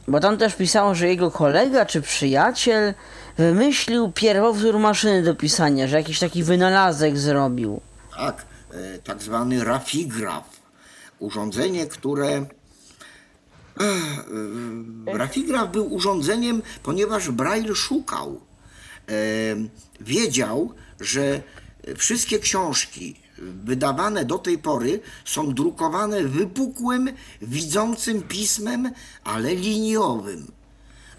Bo tam też pisało, że jego kolega czy przyjaciel wymyślił pierwowzór maszyny do pisania, że jakiś taki wynalazek zrobił. Tak, e, tak zwany rafigraf. Urządzenie, które. Ech, e, Rafigraf był urządzeniem, ponieważ Braille szukał. E, Wiedział, że wszystkie książki wydawane do tej pory są drukowane wypukłym, widzącym pismem, ale liniowym.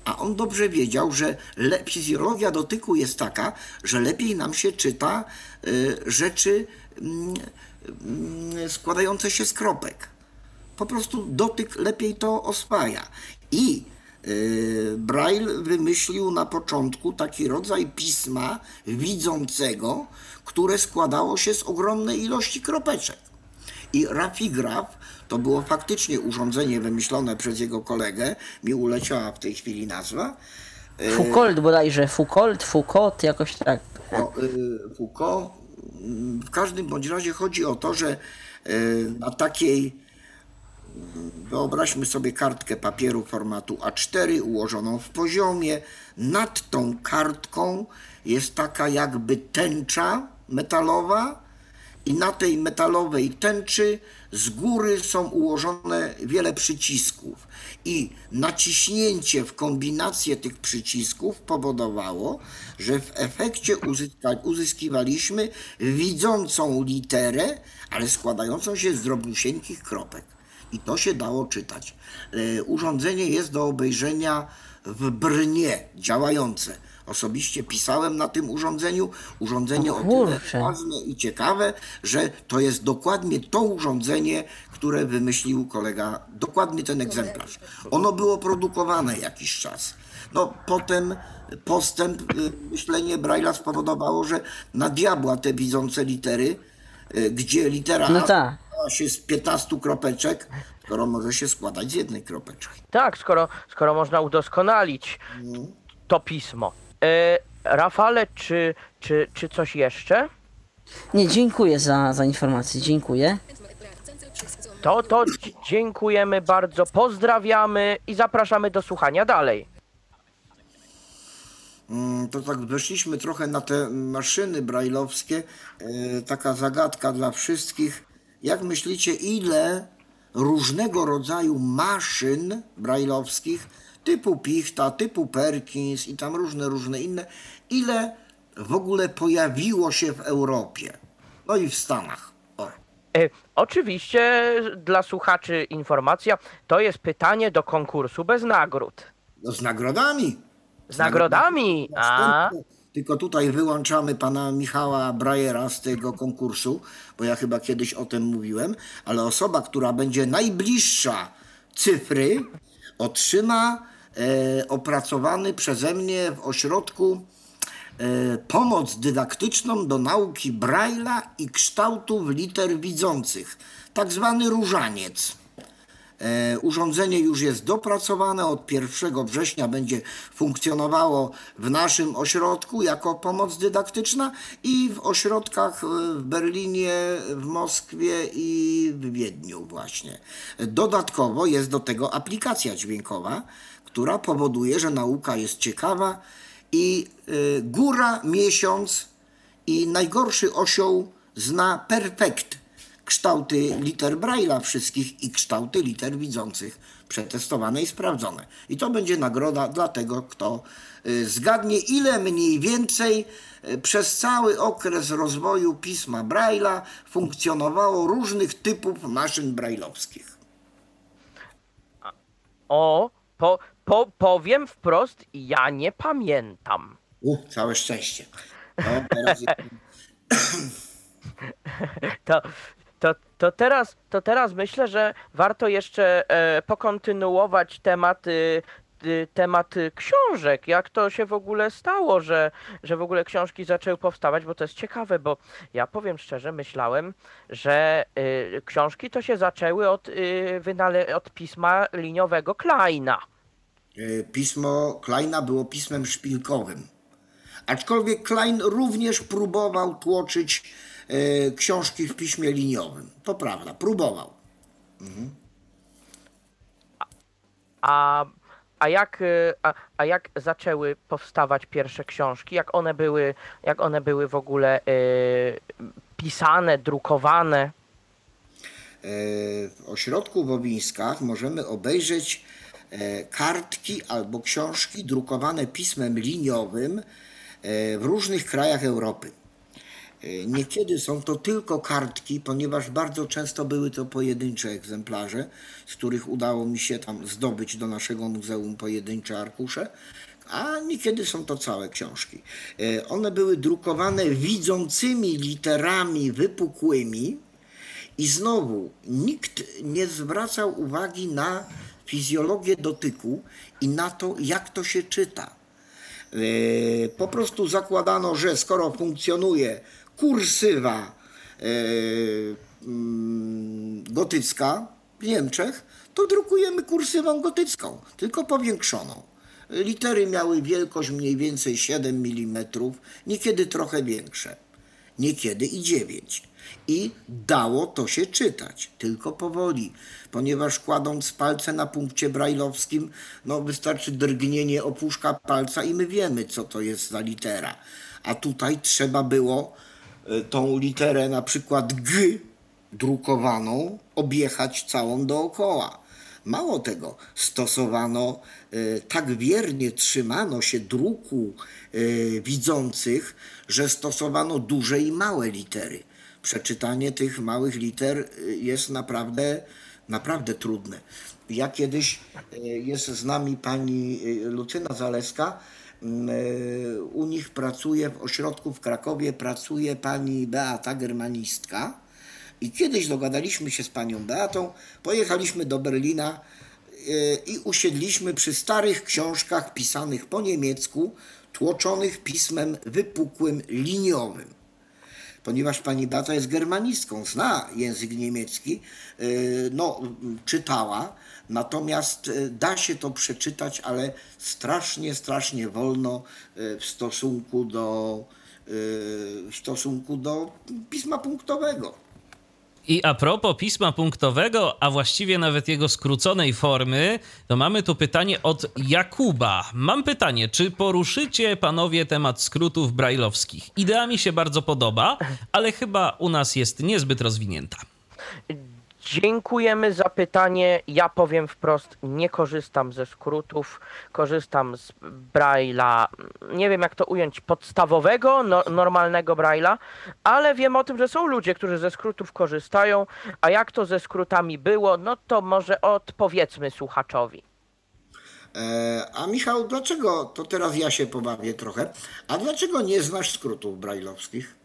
A on dobrze wiedział, że fizjologia dotyku jest taka, że lepiej nam się czyta y, rzeczy mm, mm, składające się z kropek. Po prostu dotyk lepiej to oswaja. I y, Braille wymyślił na początku taki rodzaj pisma widzącego, które składało się z ogromnej ilości kropeczek. I rafigraf to było faktycznie urządzenie wymyślone przez jego kolegę, mi uleciała w tej chwili nazwa. Foucault bodajże, Foucault, Foucault, jakoś tak. No, y, Foucault. W każdym bądź razie chodzi o to, że y, na takiej, wyobraźmy sobie kartkę papieru formatu A4 ułożoną w poziomie. Nad tą kartką jest taka jakby tęcza metalowa i na tej metalowej tęczy z góry są ułożone wiele przycisków. I naciśnięcie w kombinację tych przycisków powodowało, że w efekcie uzyska, uzyskiwaliśmy widzącą literę, ale składającą się z drobniusieńkich kropek. I to się dało czytać. E, Urządzenie jest do obejrzenia w Brnie, działające. Osobiście pisałem na tym urządzeniu. Urządzenie O o tyle ważne i ciekawe, że to jest dokładnie to urządzenie, które wymyślił kolega, dokładnie ten egzemplarz. Ono było produkowane jakiś czas. No potem postęp, y, myślenie Braille'a spowodowało, że na diabła te widzące litery, y, gdzie litera No A tak. składa się z 15 kropeczek, skoro może się składać z jednej kropeczki. Tak, skoro, skoro można udoskonalić to pismo. E, Rafale, czy, czy, czy coś jeszcze? Nie, dziękuję za, za informację, dziękuję. To, to dziękujemy bardzo, pozdrawiamy i zapraszamy do słuchania dalej. Mm, To tak weszliśmy trochę na te maszyny brajlowskie. E, Taka zagadka dla wszystkich. Jak myślicie, ile różnego rodzaju maszyn brajlowskich, typu Pichta, typu Perkins i tam różne, różne inne, ile w ogóle pojawiło się w Europie? No i w Stanach. O. E, Oczywiście dla słuchaczy informacja, to jest pytanie do konkursu bez nagród. No z nagrodami. Z nagrodami? A, Następne. Tylko tutaj wyłączamy pana Michała Brajera z tego konkursu, bo ja chyba kiedyś o tym mówiłem, ale osoba, która będzie najbliższa cyfry, otrzyma opracowany przeze mnie w ośrodku e, pomoc dydaktyczną do nauki Braille'a i kształtów liter widzących, tak zwany różaniec. E, Urządzenie już jest dopracowane, od 1 września będzie funkcjonowało w naszym ośrodku jako pomoc dydaktyczna i w ośrodkach e, w Berlinie, w Moskwie i w Wiedniu właśnie. Dodatkowo jest do tego aplikacja dźwiękowa, która powoduje, że nauka jest ciekawa i e, góra, miesiąc i najgorszy osioł zna perfekt kształty liter Braille'a wszystkich i kształty liter widzących przetestowane i sprawdzone. I to będzie nagroda dla tego, kto y, zgadnie, ile mniej więcej y, przez cały okres rozwoju pisma Braille'a funkcjonowało różnych typów maszyn brajlowskich. o, po, po, powiem wprost, ja nie pamiętam. U, całe szczęście. No, teraz To, To, to, teraz, to teraz myślę, że warto jeszcze e, pokontynuować temat, y, temat książek. Jak to się w ogóle stało, że, że w ogóle książki zaczęły powstawać, bo to jest ciekawe, bo ja powiem szczerze, myślałem, że y, książki to się zaczęły od, y, wynale- od pisma liniowego Kleina. E, Pismo Kleina było pismem szpilkowym. Aczkolwiek Klein również próbował tłoczyć e, książki w piśmie liniowym. To prawda, próbował. A, a, jak, y, a, a jak zaczęły powstawać pierwsze książki? Jak one były, jak one były w ogóle pisane, drukowane? E, W ośrodku w Owińskach możemy obejrzeć e, kartki albo książki drukowane pismem liniowym e, w różnych krajach Europy. E, Niekiedy są to tylko kartki, ponieważ bardzo często były to pojedyncze egzemplarze, z których udało mi się tam zdobyć do naszego muzeum pojedyncze arkusze, a niekiedy są to całe książki. E, One były drukowane widzącymi literami wypukłymi, i znowu nikt nie zwracał uwagi na fizjologię dotyku i na to, jak to się czyta. E, Po prostu zakładano, że skoro funkcjonuje kursywa e, mm, gotycka w Niemczech, to drukujemy kursywą gotycką, tylko powiększoną. Litery miały wielkość mniej więcej 7 mm, niekiedy trochę większe niekiedy i dziewięć. I dało to się czytać, tylko powoli, ponieważ kładąc palce na punkcie brajlowskim, no wystarczy drgnienie opuszka palca i my wiemy, co to jest za litera. A tutaj trzeba było e, tą literę na przykład G drukowaną objechać całą dookoła. Mało tego, stosowano, e, tak wiernie trzymano się druku e, widzących, że stosowano duże i małe litery. Przeczytanie tych małych liter e, jest naprawdę, naprawdę trudne. Ja kiedyś, e, jest z nami pani e, Lucyna Zaleska, m, e, u nich pracuje, w ośrodku w Krakowie pracuje pani Beata Germanistka, i kiedyś dogadaliśmy się z panią Beatą, pojechaliśmy do Berlina i usiedliśmy przy starych książkach pisanych po niemiecku, tłoczonych pismem wypukłym liniowym. Ponieważ pani Beata jest germanistką, zna język niemiecki, e, no, czytała, natomiast e, da się to przeczytać, ale strasznie, strasznie wolno w stosunku do, w stosunku do pisma punktowego. I a propos pisma punktowego, a właściwie nawet jego skróconej formy, to mamy tu pytanie od Jakuba. Mam pytanie, czy poruszycie panowie temat skrótów brajlowskich? Idea mi się bardzo podoba, ale chyba u nas jest niezbyt rozwinięta. Dziękujemy za pytanie. Ja powiem wprost, nie korzystam ze skrótów, korzystam z Braille'a, nie wiem jak to ująć, podstawowego, no, normalnego Braille'a, ale wiem o tym, że są ludzie, którzy ze skrótów korzystają, a jak to ze skrótami było, no to może odpowiedzmy słuchaczowi. E, A Michał, dlaczego, to teraz ja się pobawię trochę, a dlaczego nie znasz skrótów brajlowskich?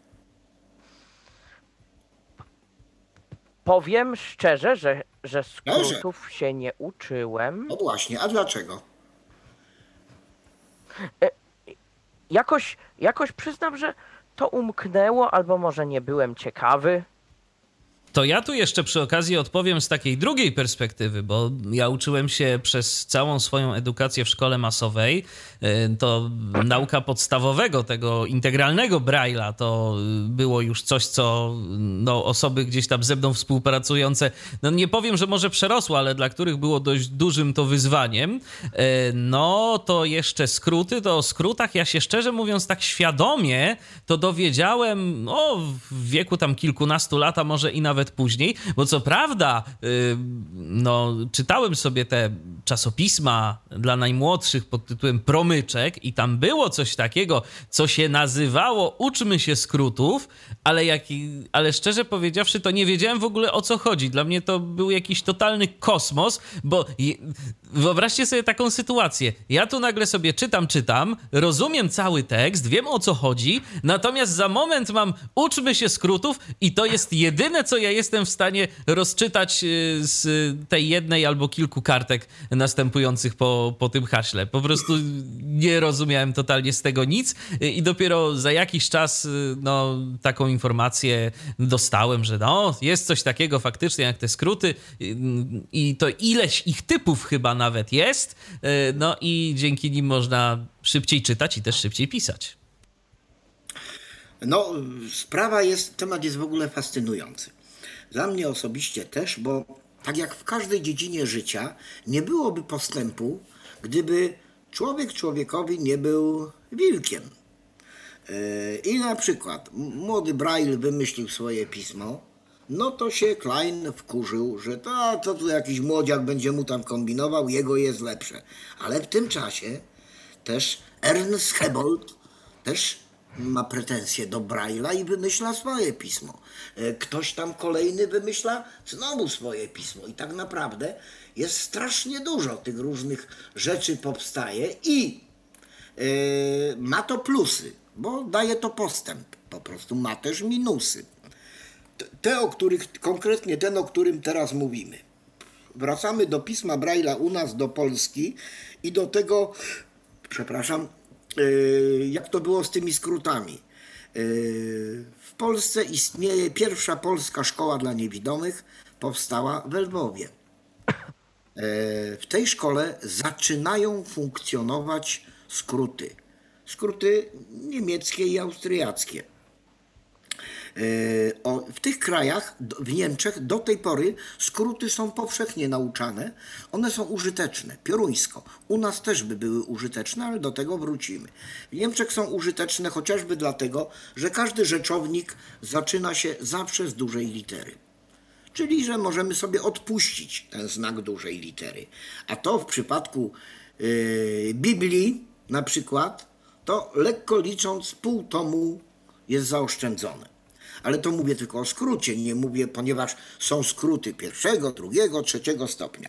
Powiem szczerze, że, że skrótów się nie uczyłem. No właśnie, a dlaczego? Jakoś, jakoś przyznam, że to umknęło, albo może nie byłem ciekawy. To ja tu jeszcze przy okazji odpowiem z takiej drugiej perspektywy, bo ja uczyłem się przez całą swoją edukację w szkole masowej. Y, To nauka podstawowego, tego integralnego Braille'a, to było już coś, co no, osoby gdzieś tam ze mną współpracujące, no nie powiem, że może przerosło, ale dla których było dość dużym to wyzwaniem. Y, No to jeszcze skróty, to o skrótach ja się szczerze mówiąc tak świadomie to dowiedziałem no, w wieku tam kilkunastu lat, a może i nawet później, bo co prawda y, no, czytałem sobie te czasopisma dla najmłodszych pod tytułem Promyczek i tam było coś takiego, co się nazywało Uczmy się skrótów, ale, jak, ale szczerze powiedziawszy to nie wiedziałem w ogóle o co chodzi. Dla mnie to był jakiś totalny kosmos, bo wyobraźcie sobie taką sytuację. Ja tu nagle sobie czytam, czytam, rozumiem cały tekst, wiem o co chodzi, natomiast za moment mam Uczmy się skrótów i to jest jedyne, co ja jestem w stanie rozczytać y, z tej jednej albo kilku kartek następujących po, po tym haśle. Po prostu nie rozumiałem totalnie z tego nic i dopiero za jakiś czas no, taką informację dostałem, że no, jest coś takiego faktycznie jak te skróty i to ileś ich typów chyba nawet jest, no i dzięki nim można szybciej czytać i też szybciej pisać. No, sprawa jest, temat jest w ogóle fascynujący. Dla mnie osobiście też, bo tak jak w każdej dziedzinie życia, nie byłoby postępu, gdyby człowiek człowiekowi nie był wilkiem. E, I na przykład młody Braille wymyślił swoje pismo, no to się Klein wkurzył, że to, to tu jakiś młodziak będzie mu tam kombinował, jego jest lepsze. Ale w tym czasie też Ernst Hebold też ma pretensje do Braille'a i wymyśla swoje pismo. E, ktoś tam kolejny wymyśla znowu swoje pismo. I tak naprawdę jest strasznie dużo tych różnych rzeczy powstaje i yy, ma to plusy, bo daje to postęp. Po prostu ma też minusy. Te, o których, konkretnie ten, o którym teraz mówimy. Wracamy do pisma Braille'a u nas, do Polski i do tego, przepraszam, Y, jak to było z tymi skrótami. Y, w Polsce istnieje pierwsza polska szkoła dla niewidomych, powstała w Lwowie. Y, w tej szkole zaczynają funkcjonować skróty. Skróty niemieckie i austriackie. E, w tych krajach, w Niemczech, do tej pory skróty są powszechnie nauczane. One są użyteczne, pioruńsko. U nas też by były użyteczne, ale do tego wrócimy. W Niemczech są użyteczne chociażby dlatego, że każdy rzeczownik zaczyna się zawsze z dużej litery. Czyli, że możemy sobie odpuścić ten znak dużej litery. A to w przypadku yy, Biblii na przykład, to lekko licząc pół tomu jest zaoszczędzone ale to mówię tylko o skrócie, nie mówię, ponieważ są skróty pierwszego, drugiego, trzeciego stopnia.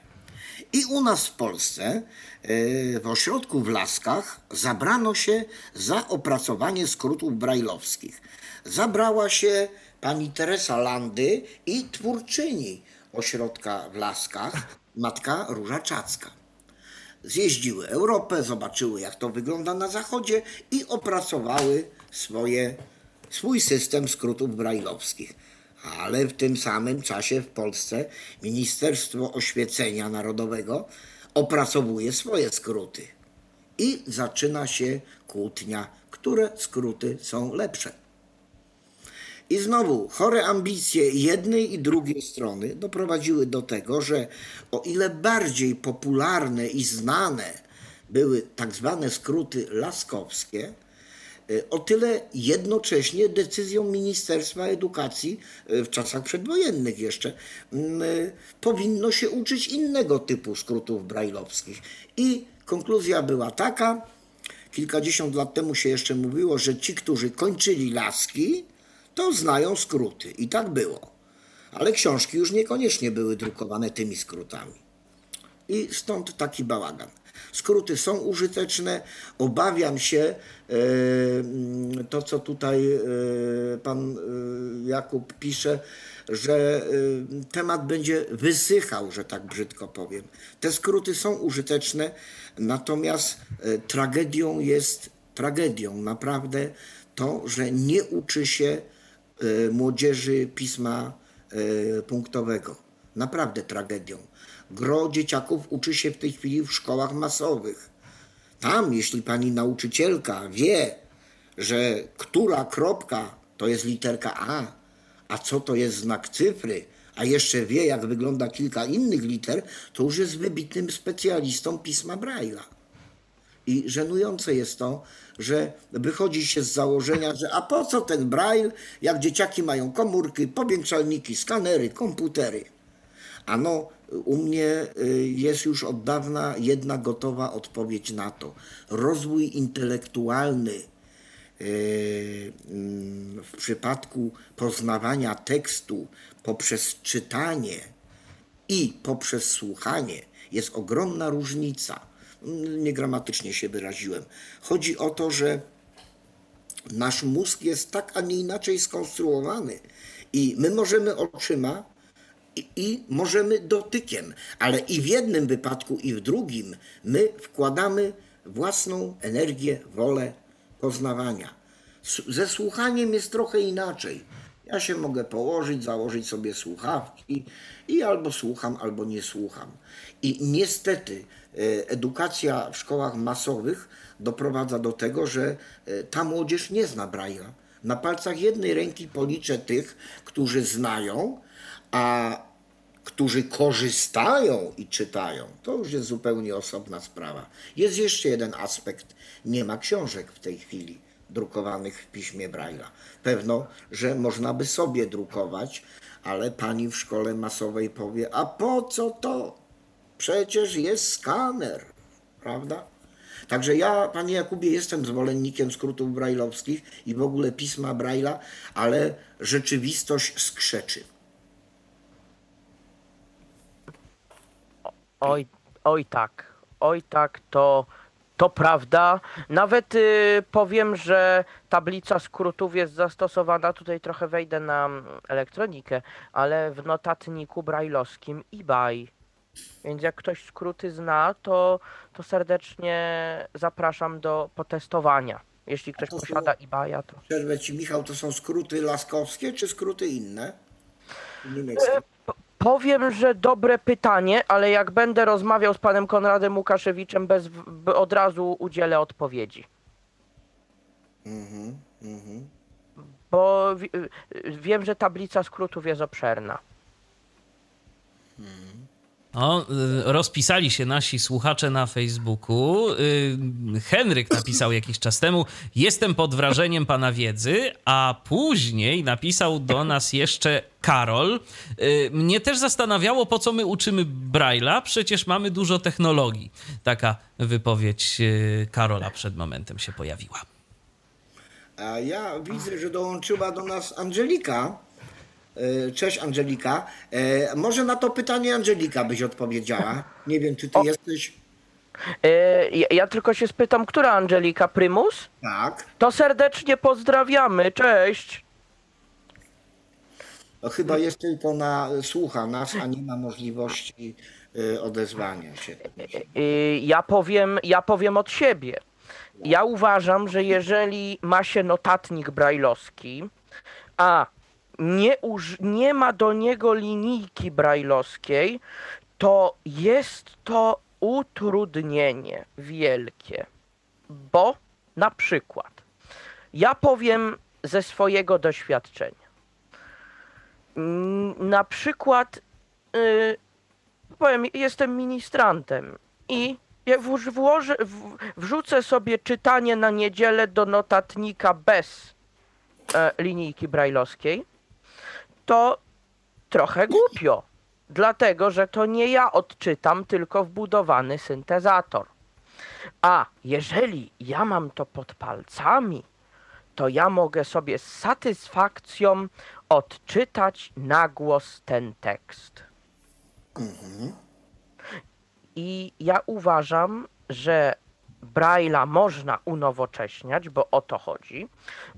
I u nas w Polsce, e, w ośrodku w Laskach, zabrano się za opracowanie skrótów brajlowskich. Zabrała się pani Teresa Landy i twórczyni ośrodka w Laskach, matka Róża Czacka. Zjeździły Europę, zobaczyły jak to wygląda na zachodzie i opracowały swoje swój system skrótów brajlowskich. Ale w tym samym czasie w Polsce Ministerstwo Oświecenia Narodowego opracowuje swoje skróty. I zaczyna się kłótnia, które skróty są lepsze. I znowu, chore ambicje jednej i drugiej strony doprowadziły do tego, że o ile bardziej popularne i znane były tak zwane skróty laskowskie, o tyle jednocześnie decyzją Ministerstwa Edukacji e, w czasach przedwojennych jeszcze mm, e, powinno się uczyć innego typu skrótów brajlowskich. I konkluzja była taka, kilkadziesiąt lat temu się jeszcze mówiło, że ci, którzy kończyli laski, to znają skróty. I tak było. Ale książki już niekoniecznie były drukowane tymi skrótami. I stąd taki bałagan. Skróty są użyteczne. Obawiam się e, mm, to, co tutaj e, pan e, Jakub pisze, że temat będzie wysychał, że tak brzydko powiem. Te skróty są użyteczne, natomiast tragedią jest tragedią naprawdę to, że nie uczy się młodzieży pisma punktowego. Naprawdę tragedią. Gro dzieciaków uczy się w tej chwili w szkołach masowych. Tam, jeśli pani nauczycielka wie, że która kropka to jest literka A, a co to jest znak cyfry, a jeszcze wie, jak wygląda kilka innych liter, to już jest wybitnym specjalistą pisma Braille'a. I żenujące jest to, że wychodzi się z założenia, że a po co ten Braille, jak dzieciaki mają komórki, powiększalniki, skanery, komputery. Ano, u mnie y, jest już od dawna jedna gotowa odpowiedź na to. Rozwój intelektualny y, mm, w przypadku poznawania tekstu poprzez czytanie i poprzez słuchanie jest ogromna różnica. Niegramatycznie się wyraziłem. Chodzi o to, że nasz mózg jest tak, a nie inaczej skonstruowany i my możemy oczyma i, możemy dotykiem, ale i w jednym wypadku, i w drugim my wkładamy własną energię, wolę poznawania. Ze słuchaniem jest trochę inaczej. Ja się mogę położyć, założyć sobie słuchawki i albo słucham, albo nie słucham. I niestety e, edukacja w szkołach masowych doprowadza do tego, że e, ta młodzież nie zna Braille'a. Na palcach jednej ręki policzę tych, którzy znają, a którzy korzystają i czytają, to już jest zupełnie osobna sprawa. Jest jeszcze jeden aspekt. Nie ma książek w tej chwili drukowanych w piśmie Braille'a. Pewno, że można by sobie drukować, ale pani w szkole masowej powie, a po co to? Przecież jest skaner, prawda? Także ja, panie Jakubie, jestem zwolennikiem skrótów brajlowskich i w ogóle pisma Braille'a, ale rzeczywistość skrzeczy. Oj, oj tak, oj tak, to, to prawda. Nawet y, powiem, że tablica skrótów jest zastosowana, tutaj trochę wejdę na mm, elektronikę, ale w notatniku brajlowskim eBay. Więc jak ktoś skróty zna, to, to serdecznie zapraszam do potestowania. Jeśli ktoś to są- posiada eBaya, to... Przerwę ci, Michał, to są skróty laskowskie czy skróty inne? Niemieckie. Powiem, że dobre pytanie, ale jak będę rozmawiał z panem Konradem Łukaszewiczem, bez, od razu udzielę odpowiedzi. Bo wi- y, wiem, że tablica skrótów jest obszerna. O, y, rozpisali się nasi słuchacze na Facebooku. Y, Henryk napisał jakiś czas temu: Jestem pod wrażeniem pana wiedzy, a później napisał do nas jeszcze Karol. Y, Mnie też zastanawiało, po co my uczymy Braille'a, przecież mamy dużo technologii. Taka wypowiedź Karola przed momentem się pojawiła. A ja widzę, że dołączyła do nas Angelika. E, Cześć Angelika. E, Może na to pytanie Angelika byś odpowiedziała. Nie wiem, czy ty jesteś. Y, ja- Ja tylko się spytam, która Angelika Prymus? Tak. To serdecznie pozdrawiamy, cześć. Chyba jest tylko na. słucha nas, a nie ma możliwości e, odezwania się. Ja powiem, ja powiem od siebie. Ja uważam, że jeżeli ma się notatnik brajlowski, a nie, uż, nie ma do niego linijki brajlowskiej, to jest to utrudnienie wielkie. Bo na przykład, ja powiem ze swojego doświadczenia. Na przykład, y, powiem, jestem ministrantem i włożę, wrzucę sobie czytanie na niedzielę do notatnika bez e, linijki brajlowskiej, to trochę głupio. Dlatego, że to nie ja odczytam, tylko wbudowany syntezator. A jeżeli ja mam to pod palcami, to ja mogę sobie z satysfakcją odczytać na głos ten tekst. I ja uważam, że Braille'a można unowocześniać, bo o to chodzi.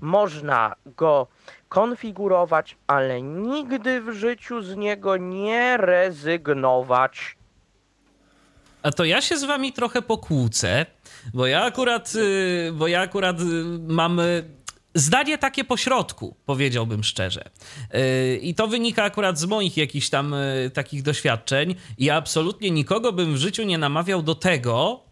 Można go konfigurować, ale nigdy w życiu z niego nie rezygnować. A to ja się z wami trochę pokłócę, bo ja akurat, y, bo ja akurat y, mam y, zdanie takie pośrodku, powiedziałbym szczerze. I to wynika akurat z moich jakichś tam takich doświadczeń. Ja absolutnie nikogo bym w życiu nie namawiał do tego,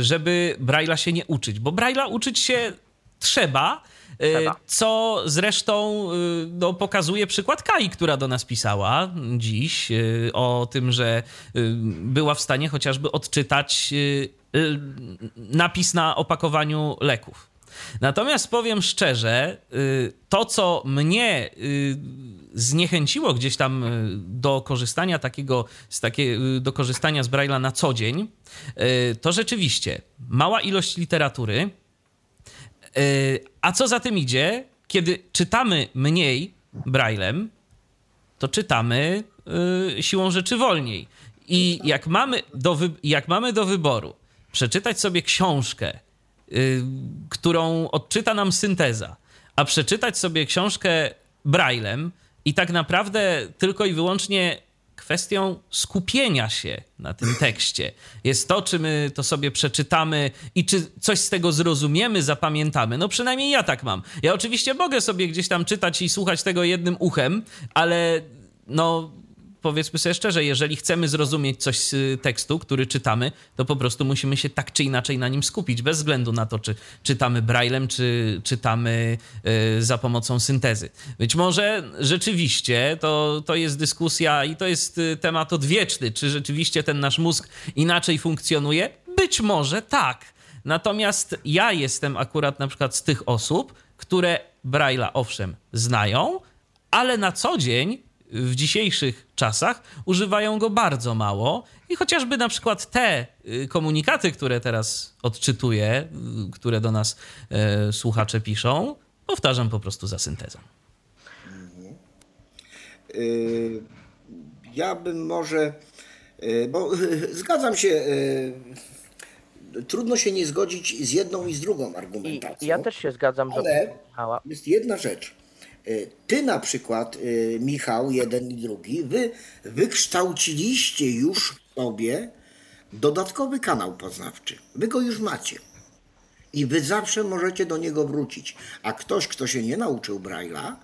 żeby Braille'a się nie uczyć, bo Braille'a uczyć się trzeba. y, Trzeba. Co zresztą y, no, pokazuje przykład Kai, która do nas pisała dziś y, o tym, że y, była w stanie chociażby odczytać y, y, napis na opakowaniu leków. Natomiast powiem szczerze, y, to co mnie y, zniechęciło gdzieś tam y, do korzystania takiego, z takie, do korzystania z Braille'a na co dzień, to rzeczywiście mała ilość literatury, A co za tym idzie, kiedy czytamy mniej braillem, to czytamy siłą rzeczy wolniej. I jak mamy, do jak mamy do wyboru przeczytać sobie książkę y, którą odczyta nam synteza, a przeczytać sobie książkę Braillem i tak naprawdę tylko i wyłącznie kwestią skupienia się na tym tekście jest to, czy my to sobie przeczytamy i czy coś z tego zrozumiemy, zapamiętamy. No przynajmniej ja tak mam. Ja oczywiście mogę sobie gdzieś tam czytać i słuchać tego jednym uchem, ale no powiedzmy sobie szczerze, jeżeli chcemy zrozumieć coś z tekstu, który czytamy, to po prostu musimy się tak czy inaczej na nim skupić, bez względu na to, czy czytamy braillem, czy czytamy y, za pomocą syntezy. Być może rzeczywiście to, to jest dyskusja i to jest y, temat odwieczny, czy rzeczywiście ten nasz mózg inaczej funkcjonuje? Być może tak. Natomiast ja jestem akurat na przykład z tych osób, które Braille'a owszem znają, ale na co dzień w dzisiejszych czasach używają go bardzo mało i chociażby na przykład te y, komunikaty, które teraz odczytuję, y, które do nas e, słuchacze piszą, powtarzam po prostu za syntezą. Y, ja bym może, bo zgadzam się, trudno się nie zgodzić z jedną i z drugą argumentacją. I ja też się zgadzam Ale Michała. jest jedna rzecz. Ty na przykład, Michał, jeden i drugi, wy wykształciliście już sobie dodatkowy kanał poznawczy. Wy go już macie. I wy zawsze możecie do niego wrócić. A ktoś, kto się nie nauczył Braille'a,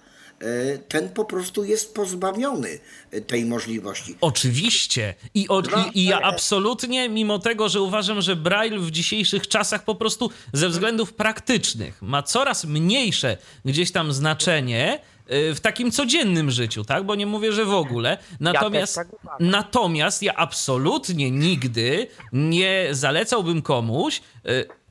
ten po prostu jest pozbawiony tej możliwości. Oczywiście. I, o, i, I ja absolutnie, mimo tego, że uważam, że Braille w dzisiejszych czasach po prostu ze względów praktycznych ma coraz mniejsze gdzieś tam znaczenie y, w takim codziennym życiu, tak? Bo nie mówię, że w ogóle. Natomiast, tak uważam. natomiast ja absolutnie nigdy nie zalecałbym komuś.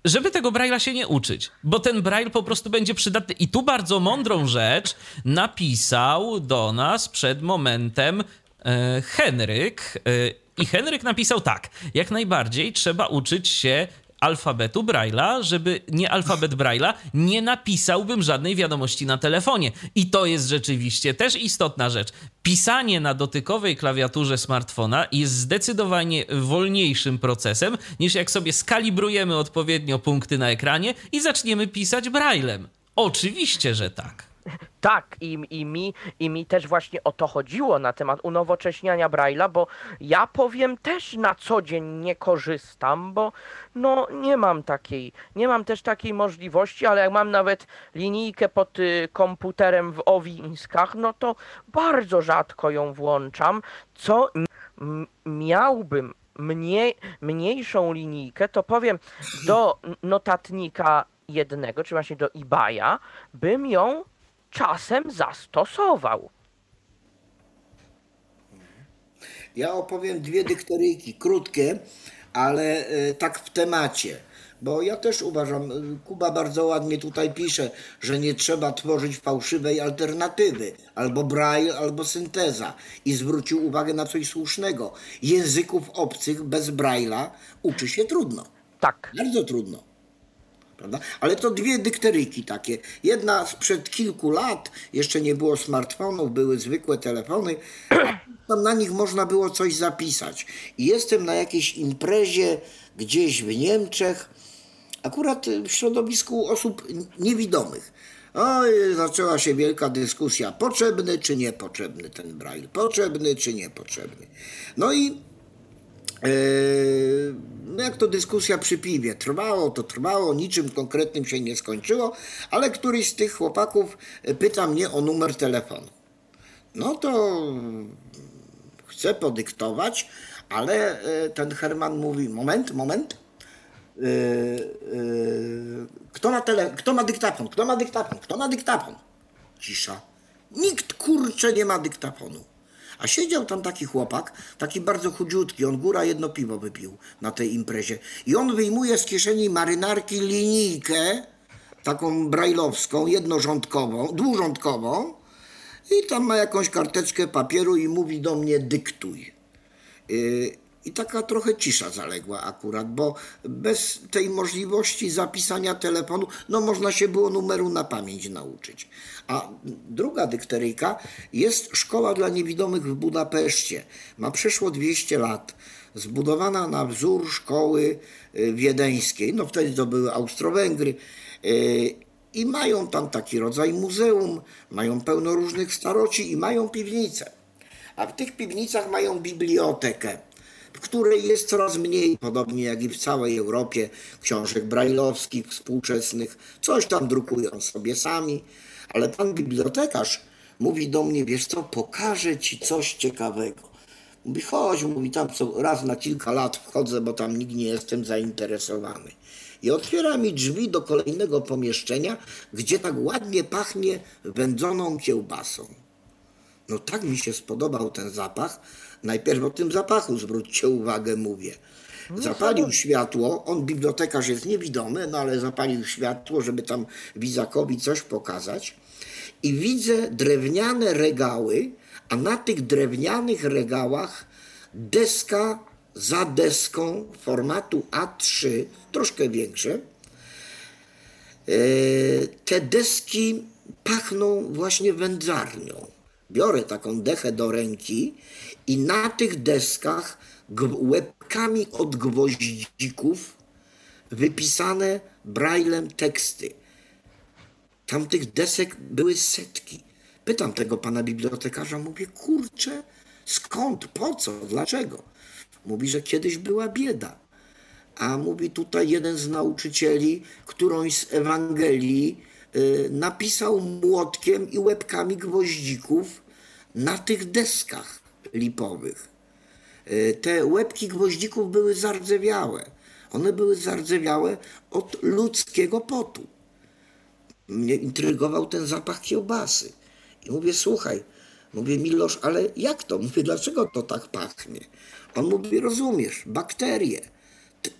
Żeby tego Braille'a się nie uczyć, bo ten Braille po prostu będzie przydatny. I tu bardzo mądrą rzecz napisał do nas przed momentem e, Henryk. E, I Henryk napisał tak: jak najbardziej trzeba uczyć się alfabetu Braille'a, żeby nie alfabet Braille'a, nie napisałbym żadnej wiadomości na telefonie. I to jest rzeczywiście też istotna rzecz. Pisanie na dotykowej klawiaturze smartfona jest zdecydowanie wolniejszym procesem niż jak sobie skalibrujemy odpowiednio punkty na ekranie i zaczniemy pisać Braillem. Oczywiście, że tak. Tak, i, i, mi, i mi też właśnie o to chodziło na temat unowocześniania Braille'a, bo ja powiem też na co dzień nie korzystam, bo no nie mam takiej, nie mam też takiej możliwości, ale jak mam nawet linijkę pod y, komputerem w Owińskach, no to bardzo rzadko ją włączam, co miałbym mniej, mniejszą linijkę, to powiem do notatnika jednego, czy właśnie do eBaya, bym ją czasem zastosował. Ja opowiem dwie dykteryjki, krótkie, ale e, tak w temacie. Bo ja też uważam, e, Kuba bardzo ładnie tutaj pisze, że nie trzeba tworzyć fałszywej alternatywy, albo braille, albo synteza. I zwrócił uwagę na coś słusznego. Języków obcych bez braille'a uczy się trudno. Tak. Bardzo trudno. Prawda? Ale to dwie dykteryjki takie. Jedna sprzed kilku lat, jeszcze nie było smartfonów, były zwykłe telefony, tam na nich można było coś zapisać. I jestem na jakiejś imprezie gdzieś w Niemczech, akurat w środowisku osób niewidomych. Oj, zaczęła się wielka dyskusja, potrzebny czy niepotrzebny ten braille, potrzebny czy niepotrzebny. No i no jak to dyskusja przy piwie trwało, to trwało, niczym konkretnym się nie skończyło, ale któryś z tych chłopaków pyta mnie o numer telefonu. No to chcę podyktować, ale yy, ten Herman mówi: Moment, moment. Yy, kto, ma tele, kto ma dyktafon? Kto ma dyktafon? Kto ma dyktafon? Cisza. Nikt kurcze nie ma dyktafonu. A siedział tam taki chłopak, taki bardzo chudziutki, on góra jedno piwo wypił na tej imprezie. I on wyjmuje z kieszeni marynarki linijkę, taką brajlowską, jednorządkową, dwurządkową i tam ma jakąś karteczkę papieru i mówi do mnie dyktuj. Yy, i taka trochę cisza zaległa akurat, bo bez tej możliwości zapisania telefonu, no można się było numeru na pamięć nauczyć. A druga dykteryjka jest szkoła dla niewidomych w Budapeszcie. Ma przeszło 200 lat. Zbudowana na wzór szkoły y, wiedeńskiej. No wtedy to były Austro-Węgry. Y, I mają tam taki rodzaj muzeum, mają pełno różnych staroci i mają piwnice. A w tych piwnicach mają bibliotekę której jest coraz mniej, podobnie jak i w całej Europie, książek brajlowskich, współczesnych. Coś tam drukują sobie sami, ale pan bibliotekarz mówi do mnie, wiesz co, pokażę ci coś ciekawego. Mówi, chodź, mówi, tam co raz na kilka lat wchodzę, bo tam nikt nie jestem zainteresowany. I otwiera mi drzwi do kolejnego pomieszczenia, gdzie tak ładnie pachnie wędzoną kiełbasą. No tak mi się spodobał ten zapach. Najpierw o tym zapachu zwróćcie uwagę, mówię. Zapalił światło, on bibliotekarz jest niewidomy, no ale zapalił światło, żeby tam wizakowi coś pokazać. I widzę drewniane regały, a na tych drewnianych regałach deska za deską formatu A3, troszkę większe. E, te deski pachną właśnie wędzarnią. Biorę taką dechę do ręki i na tych deskach łebkami od gwoździków wypisane braillem teksty. Tam tych desek były setki. Pytam tego pana bibliotekarza, mówię, kurczę, skąd, po co, dlaczego? Mówi, że kiedyś była bieda. A mówi tutaj jeden z nauczycieli, którąś z Ewangelii y, napisał młotkiem i łebkami gwoździków na tych deskach lipowych. Y, te łebki gwoździków były zardzewiałe. One były zardzewiałe od ludzkiego potu. Mnie intrygował ten zapach kiełbasy. I mówię, słuchaj, mówię, Milosz, ale jak to? Mówię, dlaczego to tak pachnie? On mówi, rozumiesz, bakterie.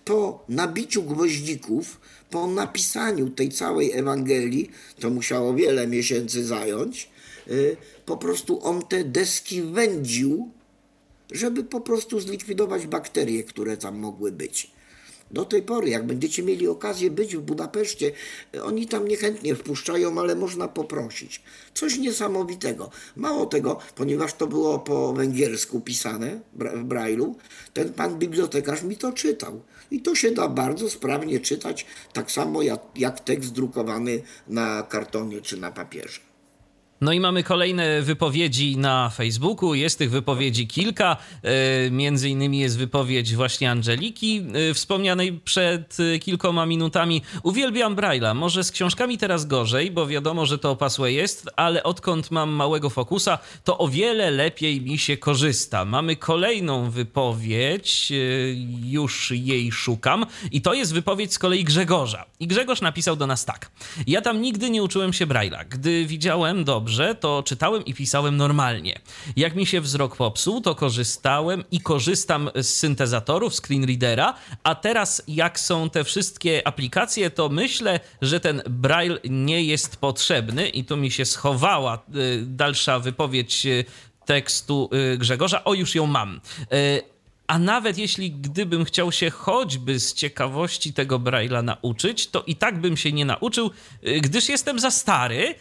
Po nabiciu gwoździków, po napisaniu tej całej Ewangelii, to musiało wiele miesięcy zająć, po prostu on te deski wędził, żeby po prostu zlikwidować bakterie, które tam mogły być. Do tej pory, jak będziecie mieli okazję być w Budapeszcie, oni tam niechętnie wpuszczają, ale można poprosić. Coś niesamowitego. Mało tego, ponieważ to było po węgiersku pisane w Brailu, ten pan bibliotekarz mi to czytał. I to się da bardzo sprawnie czytać, tak samo jak, jak tekst drukowany na kartonie czy na papierze. No i mamy kolejne wypowiedzi na Facebooku. Jest tych wypowiedzi kilka. E, między innymi jest wypowiedź właśnie Angeliki, e, wspomnianej przed e, kilkoma minutami. Uwielbiam Braille'a. Może z książkami teraz gorzej, bo wiadomo, że to opasłe jest, ale odkąd mam małego fokusa, to o wiele lepiej mi się korzysta. Mamy kolejną wypowiedź, już jej szukam. I to jest wypowiedź z kolei Grzegorza. I Grzegorz napisał do nas tak. Ja tam nigdy nie uczyłem się Braille'a. Gdy widziałem dobrze, dobrze, to czytałem i pisałem normalnie. Jak mi się wzrok popsuł, to korzystałem i korzystam z syntezatorów, screenreadera, a teraz jak są te wszystkie aplikacje, to myślę, że ten braille nie jest potrzebny i tu mi się schowała y, dalsza wypowiedź y, tekstu y, Grzegorza. O, już ją mam. A nawet jeśli gdybym chciał się choćby z ciekawości tego Braille'a nauczyć, to i tak bym się nie nauczył, gdyż jestem za stary,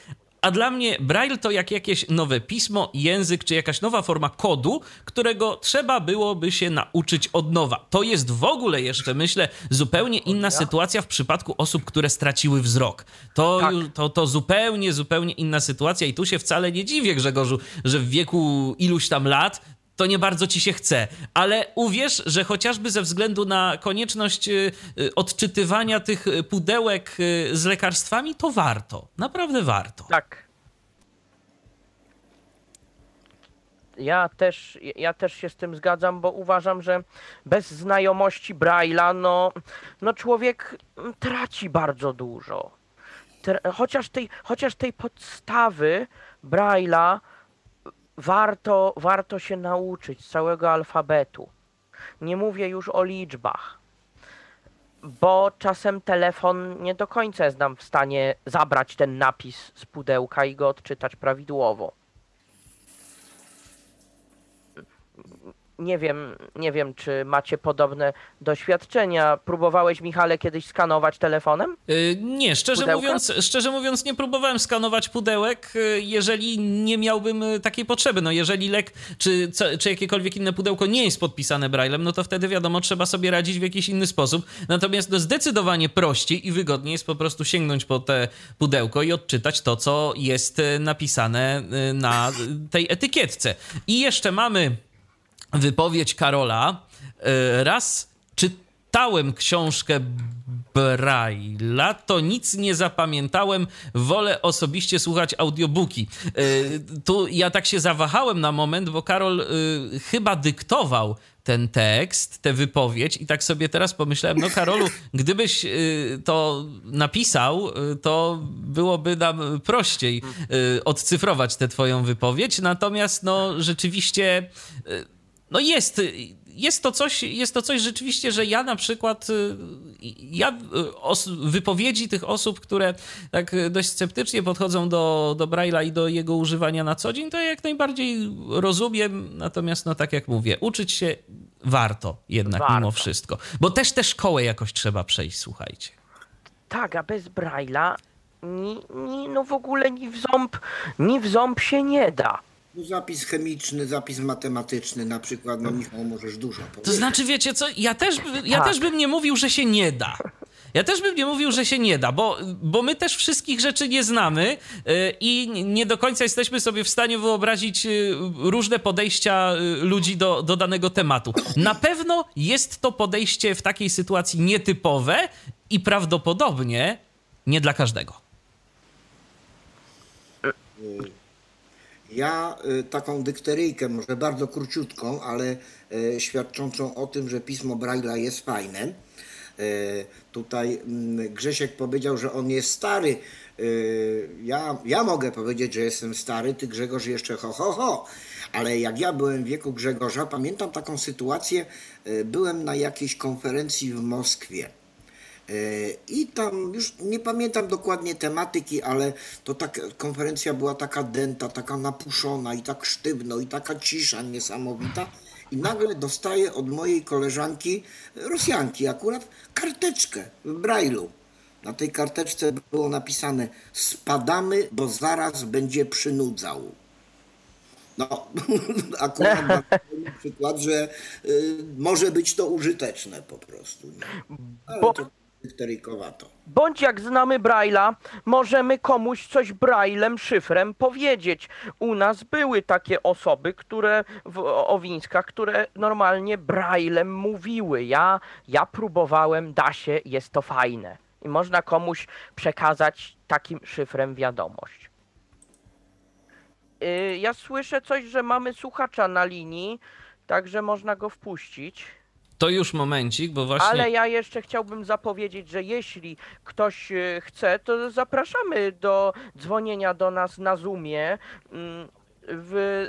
a dla mnie Braille to jak jakieś nowe pismo, język czy jakaś nowa forma kodu, którego trzeba byłoby się nauczyć od nowa. To jest w ogóle jeszcze, myślę, zupełnie inna sytuacja w przypadku osób, które straciły wzrok. To, tak. to, to zupełnie, zupełnie inna sytuacja i tu się wcale nie dziwię, Grzegorzu, że w wieku iluś tam lat to nie bardzo ci się chce. Ale uwierz, że chociażby ze względu na konieczność y, y, odczytywania tych pudełek y, z lekarstwami, to warto. Naprawdę warto. Tak. Ja też, ja też się z tym zgadzam, bo uważam, że bez znajomości Braille'a, no, no człowiek traci bardzo dużo. Chociaż tej, chociaż tej podstawy Braille'a warto, warto się nauczyć całego alfabetu. Nie mówię już o liczbach, bo czasem telefon nie do końca jest nam w stanie zabrać ten napis z pudełka i go odczytać prawidłowo. Nie wiem, nie wiem, czy macie podobne doświadczenia. Próbowałeś, Michale, kiedyś skanować telefonem? Y, Nie, szczerze Pudełka? mówiąc, szczerze mówiąc, nie próbowałem skanować pudełek, y, jeżeli nie miałbym y, takiej potrzeby. No, jeżeli lek czy, co, czy jakiekolwiek inne pudełko nie jest podpisane braillem, no to wtedy wiadomo, trzeba sobie radzić w jakiś inny sposób. Natomiast no, zdecydowanie prościej i wygodniej jest po prostu sięgnąć po te pudełko i odczytać to, co jest y, napisane na tej etykietce. I jeszcze mamy wypowiedź Karola. Y, Raz czytałem książkę Braille'a, to nic nie zapamiętałem, wolę osobiście słuchać audiobooki. Y, Tu ja tak się zawahałem na moment, bo Karol y, chyba dyktował ten tekst, tę wypowiedź i tak sobie teraz pomyślałem, no Karolu, gdybyś to napisał, to byłoby nam prościej odcyfrować tę twoją wypowiedź, natomiast no rzeczywiście no jest, jest to coś, jest to coś rzeczywiście, że ja na przykład, y, ja y, os, wypowiedzi tych osób, które tak dość sceptycznie podchodzą do, do Braille'a i do jego używania na co dzień, to ja jak najbardziej rozumiem, natomiast no tak jak mówię, uczyć się warto jednak Warto. mimo wszystko, bo też tę szkołę jakoś trzeba przejść, słuchajcie. Tak, a bez Braille'a ni, ni, no w ogóle ni w ząb, ni w ząb się nie da. No, zapis chemiczny, zapis matematyczny na przykład, no Michał, możesz dużo To powiedzieć. znaczy, wiecie co, ja też, ja Tak. też bym nie mówił, że się nie da. Ja też bym nie mówił, że się nie da, bo, bo my też wszystkich rzeczy nie znamy y, i nie do końca jesteśmy sobie w stanie wyobrazić y, różne podejścia y, ludzi do, do danego tematu. Na pewno jest to podejście w takiej sytuacji nietypowe i prawdopodobnie nie dla każdego. Ja y, taką dykteryjkę, może bardzo króciutką, ale y, świadczącą o tym, że pismo Braille'a jest fajne. Y, Tutaj mm, Grzesiek powiedział, że on jest stary. Ja, ja mogę powiedzieć, że jestem stary, ty Grzegorz jeszcze ho, ho, ho. Ale jak ja byłem w wieku Grzegorza, pamiętam taką sytuację, byłem na jakiejś konferencji w Moskwie. I tam już nie pamiętam dokładnie tematyki, ale to tak konferencja była taka dęta, taka napuszona i tak sztywno i taka cisza niesamowita. I nagle dostaję od mojej koleżanki, Rosjanki akurat, karteczkę w Braille'u. Na tej karteczce było napisane spadamy, bo zaraz będzie przynudzał. No, akurat przykład, że y, może być to użyteczne po prostu. Bo- to dykteryjkowato. Bądź jak znamy Braille'a, możemy komuś coś Braillem, szyfrem powiedzieć. U nas były takie osoby, które w Owińskach, które normalnie Braillem mówiły. Ja, ja próbowałem, da się, jest to fajne. I można komuś przekazać takim szyfrem wiadomość. Y, Ja słyszę coś, że mamy słuchacza na linii, także można go wpuścić. To już momencik, bo właśnie... Ale ja jeszcze chciałbym zapowiedzieć, że jeśli ktoś e, chce, to zapraszamy do dzwonienia do nas na Zoomie. Mm, W,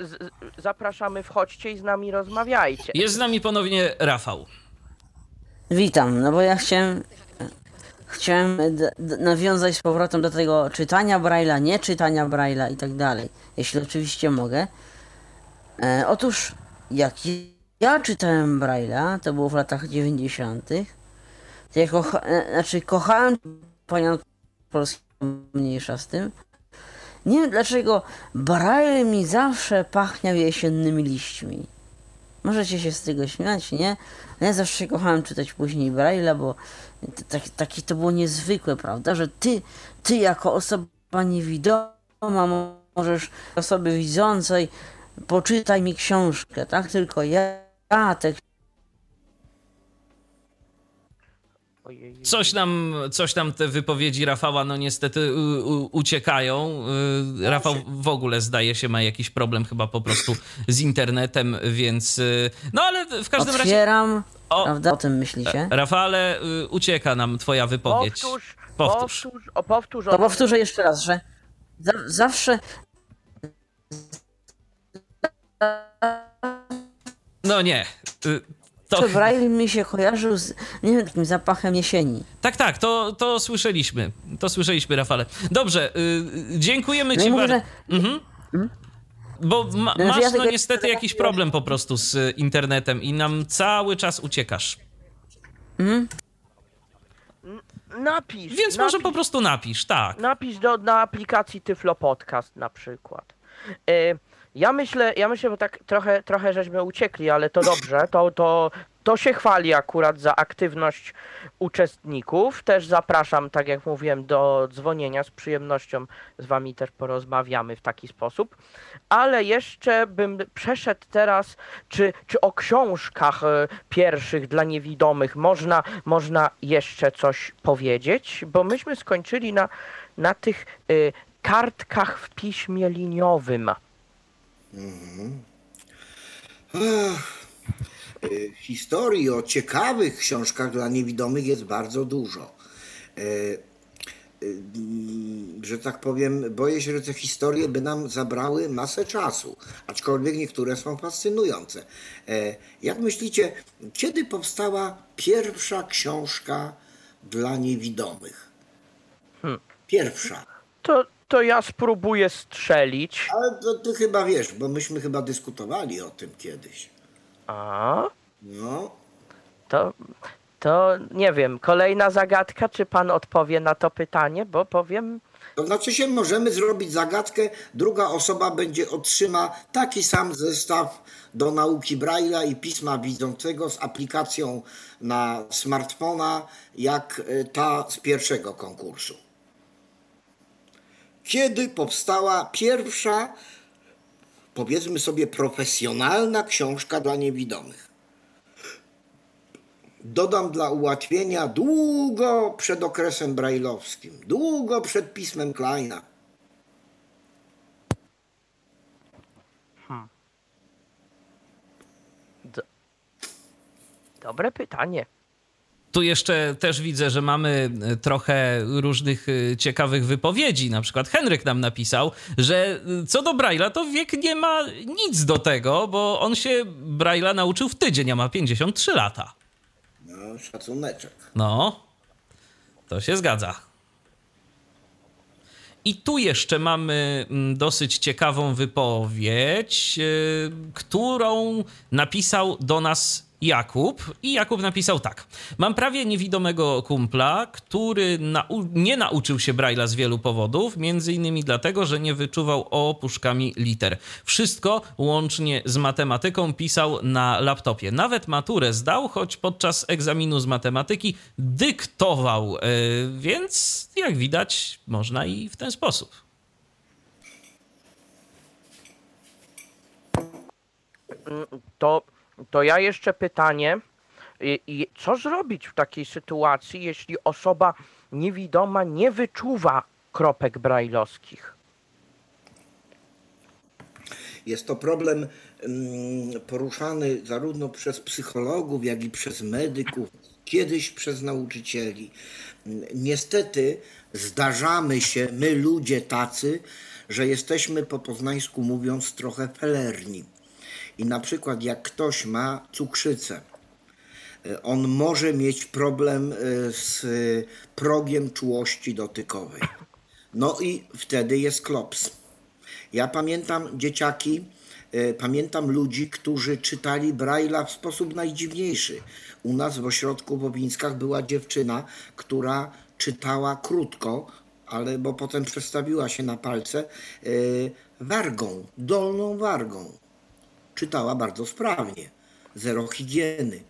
zapraszamy, wchodźcie i z nami rozmawiajcie. Jest z nami ponownie Rafał. Witam, no bo ja chciałem, chciałem nawiązać z powrotem do tego czytania Braille'a, nie czytania Braille'a i tak dalej, jeśli oczywiście mogę. E, otóż, jak ja czytałem Braille'a, to było w latach 90., to ja kocha, e, znaczy kochałem panią polskiego mniejsza z tym. Nie wiem dlaczego Braille mi zawsze pachniał jesiennymi liśćmi. Możecie się z tego śmiać, nie? Ja zawsze kochałem czytać później Braille'a, bo t- taki, to było niezwykłe, prawda? Że ty, ty jako osoba niewidoma mo- możesz osoby widzącej poczytaj mi książkę, tak? Tylko ja, Coś nam, coś nam te wypowiedzi Rafała, no niestety u, u, uciekają. Y, Rafał w ogóle zdaje się ma jakiś problem chyba po prostu z internetem, więc. y, No ale w każdym razie. otwieram, O, prawda? O tym myślicie? Rafale, y, ucieka nam twoja wypowiedź. Powtórz, Powtórz. powtórz, o, powtórz. To o- powtórzę jeszcze raz, że za, zawsze No nie. y, To, to Braille mi się kojarzył z, nie wiem, takim zapachem jesieni. tak, tak, to, to słyszeliśmy. To słyszeliśmy, Rafale. Dobrze, y, dziękujemy No ci bardzo. że Mhm. Bo ma, Znaczy, masz ja no niestety jakiś problem po prostu z internetem i nam cały czas uciekasz. Napisz. Więc napisz, może po prostu napisz, tak. Napisz do, na aplikacji Tyflo Podcast na przykład. E, ja myślę, ja myślę, bo tak trochę, trochę żeśmy uciekli, ale to dobrze, to, to, to się chwali akurat za aktywność uczestników. Też zapraszam, tak jak mówiłem, do dzwonienia. Z przyjemnością z wami też porozmawiamy w taki sposób. Ale jeszcze bym przeszedł teraz, czy, czy o książkach e, pierwszych dla niewidomych można, można jeszcze coś powiedzieć? Bo myśmy skończyli na, na tych e, kartkach w piśmie liniowym. Y, Historii o ciekawych książkach dla niewidomych jest bardzo dużo. Y, mm, Że tak powiem, boję się, że te historie by nam zabrały masę czasu, aczkolwiek niektóre są fascynujące. E, Jak myślicie, kiedy powstała pierwsza książka dla niewidomych? Pierwsza. To, to ja spróbuję strzelić. Ale to ty chyba wiesz, bo myśmy chyba dyskutowali o tym kiedyś. A, No, to, to nie wiem, kolejna zagadka, czy pan odpowie na to pytanie, bo powiem, To znaczy się możemy zrobić zagadkę, druga osoba będzie otrzyma taki sam zestaw do nauki Braille'a i pisma widzącego z aplikacją na smartfona, jak y, ta z pierwszego konkursu. Kiedy powstała pierwsza, powiedzmy sobie, profesjonalna książka dla niewidomych? Dodam dla ułatwienia długo przed okresem brajlowskim, długo przed pismem Kleina. dobre pytanie. Tu jeszcze też widzę, że mamy e, trochę różnych e, ciekawych wypowiedzi. Na przykład Henryk nam napisał, że e, co do Braille'a, to wiek nie ma nic do tego, bo on się Braille'a nauczył w tydzień, a ma 53 lata. No, szacuneczek. No, to się zgadza. I tu jeszcze mamy mm, dosyć ciekawą wypowiedź, którą napisał do nas Jakub. I Jakub napisał tak. Mam prawie niewidomego kumpla, który nau- nie nauczył się Braille'a z wielu powodów, między innymi dlatego, że nie wyczuwał opuszkami liter. Wszystko łącznie z matematyką pisał na laptopie. Nawet maturę zdał, choć podczas egzaminu z matematyki dyktował. Yy, więc jak widać, można i w ten sposób. To, to ja jeszcze pytanie, i, i co zrobić w takiej sytuacji, jeśli osoba niewidoma nie wyczuwa kropek brajlowskich? Jest to problem mm, poruszany zarówno przez psychologów, jak i przez medyków, kiedyś przez nauczycieli. Mm, Niestety zdarzamy się, my ludzie tacy, że jesteśmy po poznańsku mówiąc trochę felerni. I na przykład jak ktoś ma cukrzycę, y, on może mieć problem y, z y, progiem czułości dotykowej. No i wtedy jest klops. Ja pamiętam dzieciaki, pamiętam ludzi, którzy czytali Braille'a w sposób najdziwniejszy. U nas w ośrodku w Obińskach była dziewczyna, która czytała krótko, ale bo potem przestawiła się na palce, wargą, dolną wargą. Czytała bardzo sprawnie, zero higieny.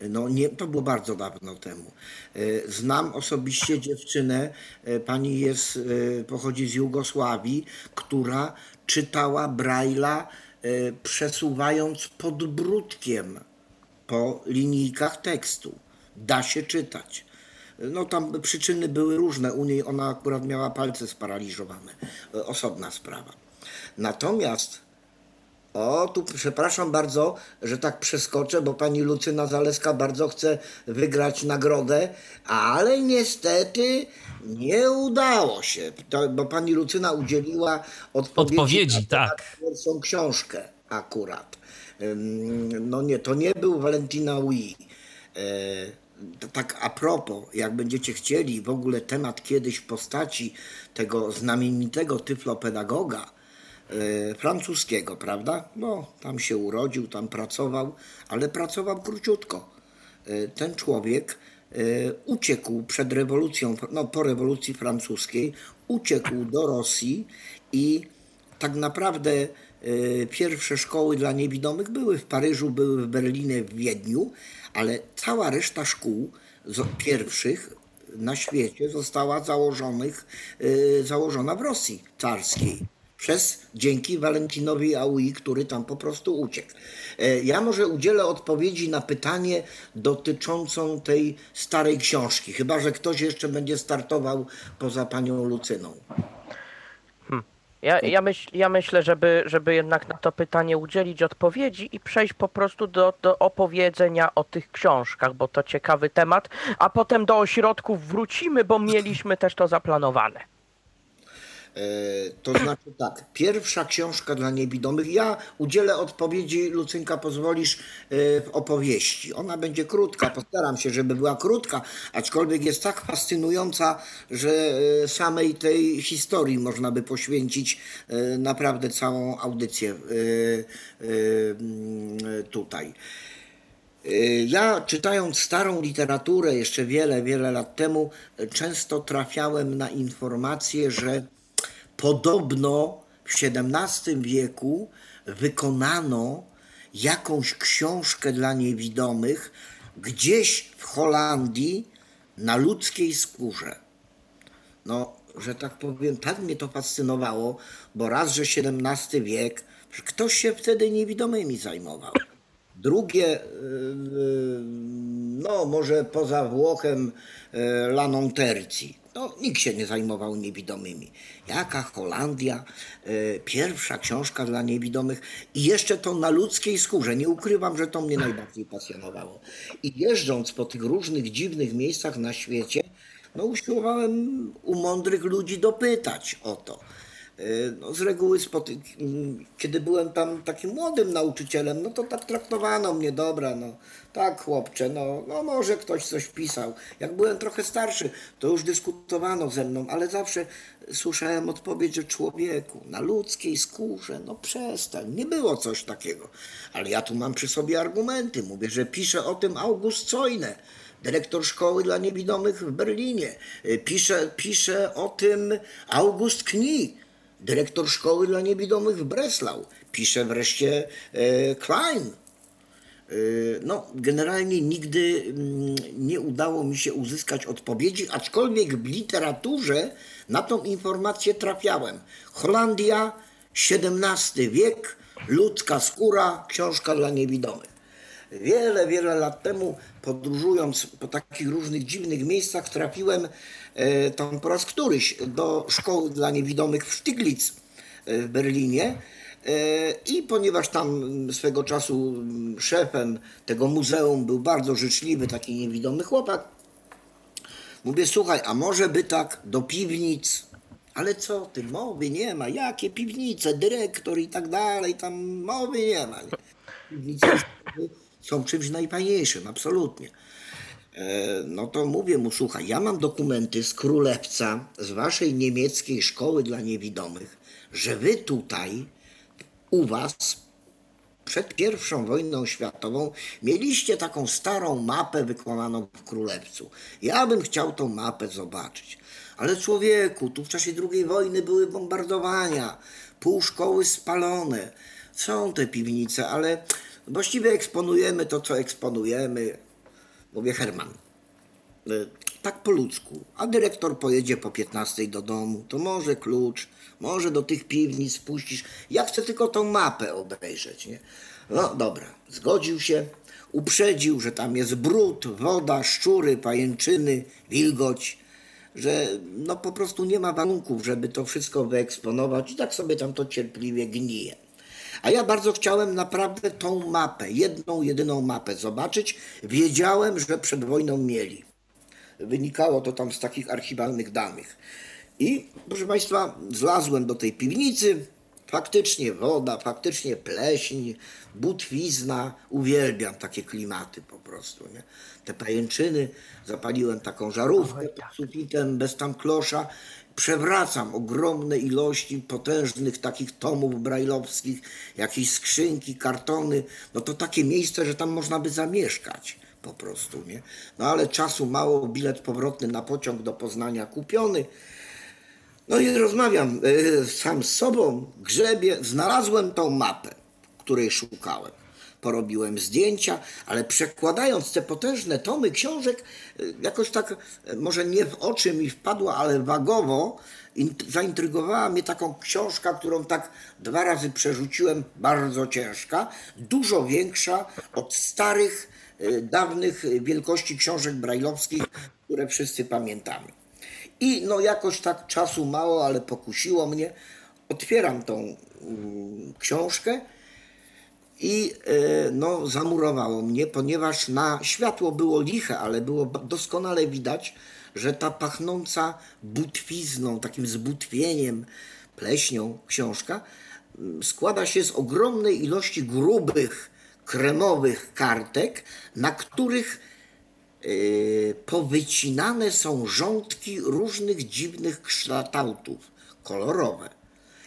No nie, to było bardzo dawno temu. E, Znam osobiście dziewczynę, e, pani jest, e, pochodzi z Jugosławii, która czytała Braille'a przesuwając podbródkiem po linijkach tekstu. Da się czytać. No tam przyczyny były różne. U niej ona akurat miała palce sparaliżowane. Osobna sprawa. Natomiast o, tu przepraszam bardzo, że tak przeskoczę, bo pani Lucyna Zaleska bardzo chce wygrać nagrodę, ale niestety nie udało się, to, bo pani Lucyna udzieliła odpowiedzi, Odpowiedzi, na tak. pierwszą książkę akurat. No nie, to nie był Valentina Wii. E, to tak a propos, jak będziecie chcieli, w ogóle temat kiedyś w postaci tego znamienitego tyflopedagoga, francuskiego, prawda? No, tam się urodził, tam pracował, ale pracował króciutko. E, ten człowiek e, uciekł przed rewolucją, no po rewolucji francuskiej, uciekł do Rosji i tak naprawdę e, pierwsze szkoły dla niewidomych były w Paryżu, były w Berlinie, w Wiedniu, ale cała reszta szkół pierwszych na świecie została założonych, e, założona w Rosji carskiej. Przez, dzięki Valentinowi Aui, który tam po prostu uciekł. E, Ja może udzielę odpowiedzi na pytanie dotyczącą tej starej książki, chyba że ktoś jeszcze będzie startował poza panią Lucyną. Ja, ja, myśl, ja myślę, żeby, żeby jednak na to pytanie udzielić odpowiedzi i przejść po prostu do, do opowiedzenia o tych książkach, bo to ciekawy temat, a potem do ośrodków wrócimy, bo mieliśmy też to zaplanowane. E, To znaczy tak, pierwsza książka dla niewidomych. Ja udzielę odpowiedzi, Lucynka, pozwolisz, e, w opowieści. Ona będzie krótka, postaram się, żeby była krótka, aczkolwiek jest tak fascynująca, że e, samej tej historii można by poświęcić naprawdę całą audycję tutaj. Ja czytając starą literaturę jeszcze wiele, wiele lat temu, często trafiałem na informację, że podobno w XVII wieku wykonano jakąś książkę dla niewidomych gdzieś w Holandii na ludzkiej skórze. No, że tak powiem, tak mnie to fascynowało, bo raz, że XVII wiek, ktoś się wtedy niewidomymi zajmował. Drugie, yy, no może poza Włochem, Laną Tercji. No, nikt się nie zajmował niewidomymi. Jaka Holandia, yy, pierwsza książka dla niewidomych i jeszcze to na ludzkiej skórze. Nie ukrywam, że to mnie najbardziej pasjonowało. I jeżdżąc po tych różnych dziwnych miejscach na świecie, no usiłowałem u mądrych ludzi dopytać o to. Y, No, z reguły, spoty- kiedy byłem tam takim młodym nauczycielem, no to tak traktowano mnie, dobra, no tak chłopcze, no, no może ktoś coś pisał. Jak byłem trochę starszy, to już dyskutowano ze mną, ale zawsze słyszałem odpowiedź, że człowieku, na ludzkiej skórze, no przestań, nie było coś takiego. Ale ja tu mam przy sobie argumenty, mówię, że pisze o tym August Coyne, dyrektor szkoły dla niewidomych w Berlinie. Y, Pisze, pisze o tym August Knie, dyrektor szkoły dla niewidomych w Breslau. Pisze wreszcie e, Klein. E, No, generalnie nigdy mm, nie udało mi się uzyskać odpowiedzi, aczkolwiek w literaturze na tą informację trafiałem. Holandia, XVII wiek, ludzka skóra, książka dla niewidomych. Wiele, wiele lat temu, podróżując po takich różnych dziwnych miejscach, trafiłem tam po raz któryś do szkoły dla niewidomych w Stiglitz e, w Berlinie. E, I ponieważ tam swego czasu mm, szefem tego muzeum był bardzo życzliwy, taki niewidomy chłopak, Mówię, słuchaj, a może by tak do piwnic? Ale co ty, mowy nie ma, jakie piwnice, dyrektor i tak dalej, tam mowy nie ma. Piwnice są czymś najfajniejszym, absolutnie. E, No to mówię mu, słuchaj, ja mam dokumenty z Królewca, z waszej niemieckiej szkoły dla niewidomych, że wy tutaj, u was, przed pierwszą wojną światową mieliście taką starą mapę wykonaną w Królewcu. Ja bym chciał tą mapę zobaczyć. Ale człowieku, tu w czasie II wojny były bombardowania, pół szkoły spalone. Są te piwnice, ale właściwie eksponujemy to, co eksponujemy. Mówię, Herman, y, tak po ludzku. A dyrektor pojedzie po 15 do domu, to może klucz, może do tych piwnic spuścisz. Ja chcę tylko tą mapę obejrzeć, nie? No dobra, zgodził się, uprzedził, że tam jest brud, woda, szczury, pajęczyny, wilgoć, że no po prostu nie ma warunków, żeby to wszystko wyeksponować i tak sobie tam to cierpliwie gnije. A ja bardzo chciałem naprawdę tą mapę, jedną, jedyną mapę zobaczyć. Wiedziałem, że przed wojną mieli. Wynikało to tam z takich archiwalnych danych. I proszę Państwa, zlazłem do tej piwnicy. Faktycznie woda, faktycznie pleśń, butwizna. Uwielbiam takie klimaty po prostu. Nie? Te pajęczyny. Zapaliłem taką żarówkę pod sufitem, bez tam klosza. Przewracam ogromne ilości potężnych takich tomów brajlowskich, jakieś skrzynki, kartony, no to takie miejsce, że tam można by zamieszkać po prostu, nie? No ale czasu mało, bilet powrotny na pociąg do Poznania kupiony. No i rozmawiam e, sam z sobą, grzebię, znalazłem tą mapę, której szukałem. Porobiłem zdjęcia, ale przekładając te potężne tomy książek, e, jakoś tak, e, może nie w oczy mi wpadła, ale wagowo, in- zaintrygowała mnie taką książka, którą tak dwa razy przerzuciłem, bardzo ciężka, dużo większa od starych, e, dawnych wielkości książek brajlowskich, które wszyscy pamiętamy. I no jakoś tak czasu mało, ale pokusiło mnie. Otwieram tą mm, książkę i e, no zamurowało mnie, ponieważ na światło było liche, ale było doskonale widać, że ta pachnąca butwizną, takim zbutwieniem, pleśnią książka mm, składa się z ogromnej ilości grubych, kremowych kartek, na których Yy, powycinane są rządki różnych dziwnych kształtów, kolorowe.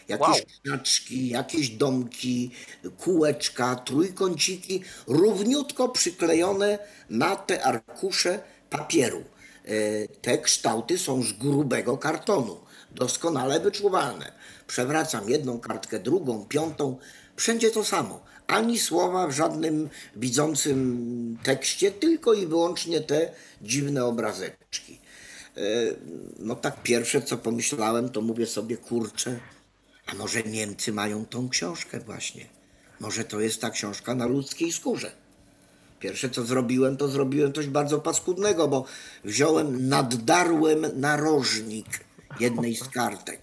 Jakieś Wow. krzaczki, jakieś domki, kółeczka, trójkąciki, równiutko przyklejone na te arkusze papieru. Yy, Te kształty są z grubego kartonu, doskonale wyczuwalne. Przewracam jedną kartkę, drugą, piątą, wszędzie to samo. Ani słowa w żadnym widzącym tekście, tylko i wyłącznie te dziwne obrazeczki. E, No tak pierwsze co pomyślałem, to mówię sobie, kurczę, a może Niemcy mają tą książkę właśnie. Może to jest ta książka na ludzkiej skórze. Pierwsze co zrobiłem, to zrobiłem coś bardzo paskudnego, bo wziąłem, naddarłem narożnik jednej z kartek.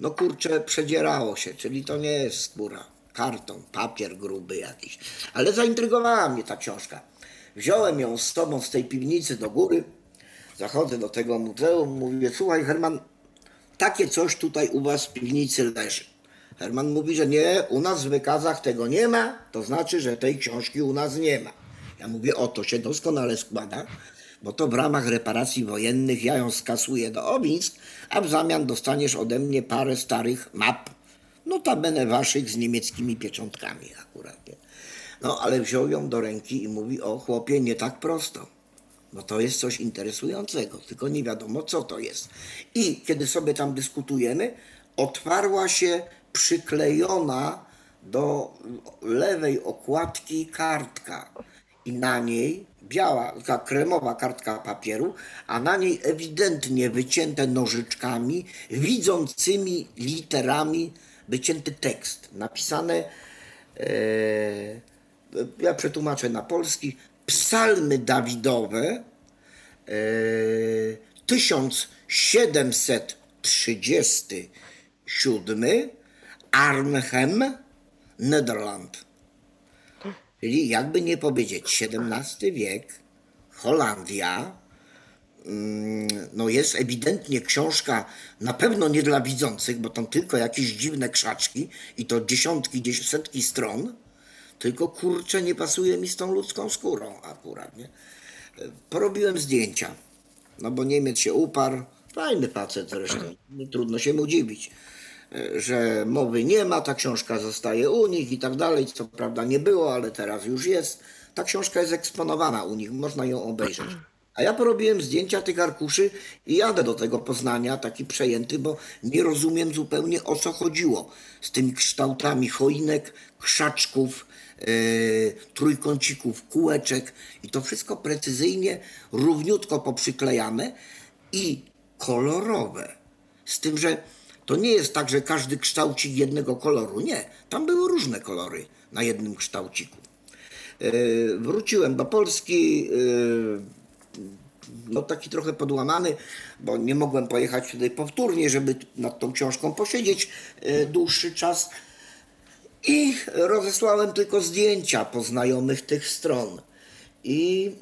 No kurczę, przedzierało się, czyli to nie jest skóra. Karton, papier gruby jakiś. Ale zaintrygowała mnie ta książka. Wziąłem ją z tobą z tej piwnicy do góry, zachodzę do tego muzeum, mówię, słuchaj Herman, takie coś tutaj u was w piwnicy leży. Herman mówi, że nie, u nas w wykazach tego nie ma, to znaczy, że tej książki u nas nie ma. Ja mówię, o to się doskonale składa, bo to w ramach reparacji wojennych ja ją skasuję do Obińsk, a w zamian dostaniesz ode mnie parę starych map, notabene waszych z niemieckimi pieczątkami akurat. No ale wziął ją do ręki i mówi, o chłopie, nie tak prosto. Bo to jest coś interesującego, tylko nie wiadomo co to jest. I kiedy sobie tam dyskutujemy, otwarła się przyklejona do lewej okładki kartka. I na niej biała, taka kremowa kartka papieru, a na niej ewidentnie wycięte nożyczkami, widzącymi literami wycięty tekst. Napisane e, ja przetłumaczę na polski, psalmy Dawidowe, e, 1737, Arnhem, Nederland. Czyli jakby nie powiedzieć, XVII wiek, Holandia, mm, no jest ewidentnie książka na pewno nie dla widzących, bo tam tylko jakieś dziwne krzaczki i to dziesiątki, dzies- setki stron, tylko kurczę nie pasuje mi z tą ludzką skórą akurat, nie? Porobiłem zdjęcia, no bo Niemiec się uparł, fajny facet zresztą, trudno się mu dziwić, że mowy nie ma, ta książka zostaje u nich i tak dalej, co prawda nie było, ale teraz już jest. Ta książka jest eksponowana u nich, można ją obejrzeć. A ja porobiłem zdjęcia tych arkuszy i jadę do tego Poznania taki przejęty, bo nie rozumiem zupełnie o co chodziło z tymi kształtami choinek, krzaczków, trójkącików, kółeczek i to wszystko precyzyjnie, równiutko poprzyklejane i kolorowe. Z tym, że to nie jest tak, że każdy kształcik jednego koloru. Nie, tam były różne kolory na jednym kształciku. E, Wróciłem do Polski, e, no taki trochę podłamany, bo nie mogłem pojechać tutaj powtórnie, żeby nad tą książką posiedzieć dłuższy czas. I rozesłałem tylko zdjęcia poznajomych tych stron. I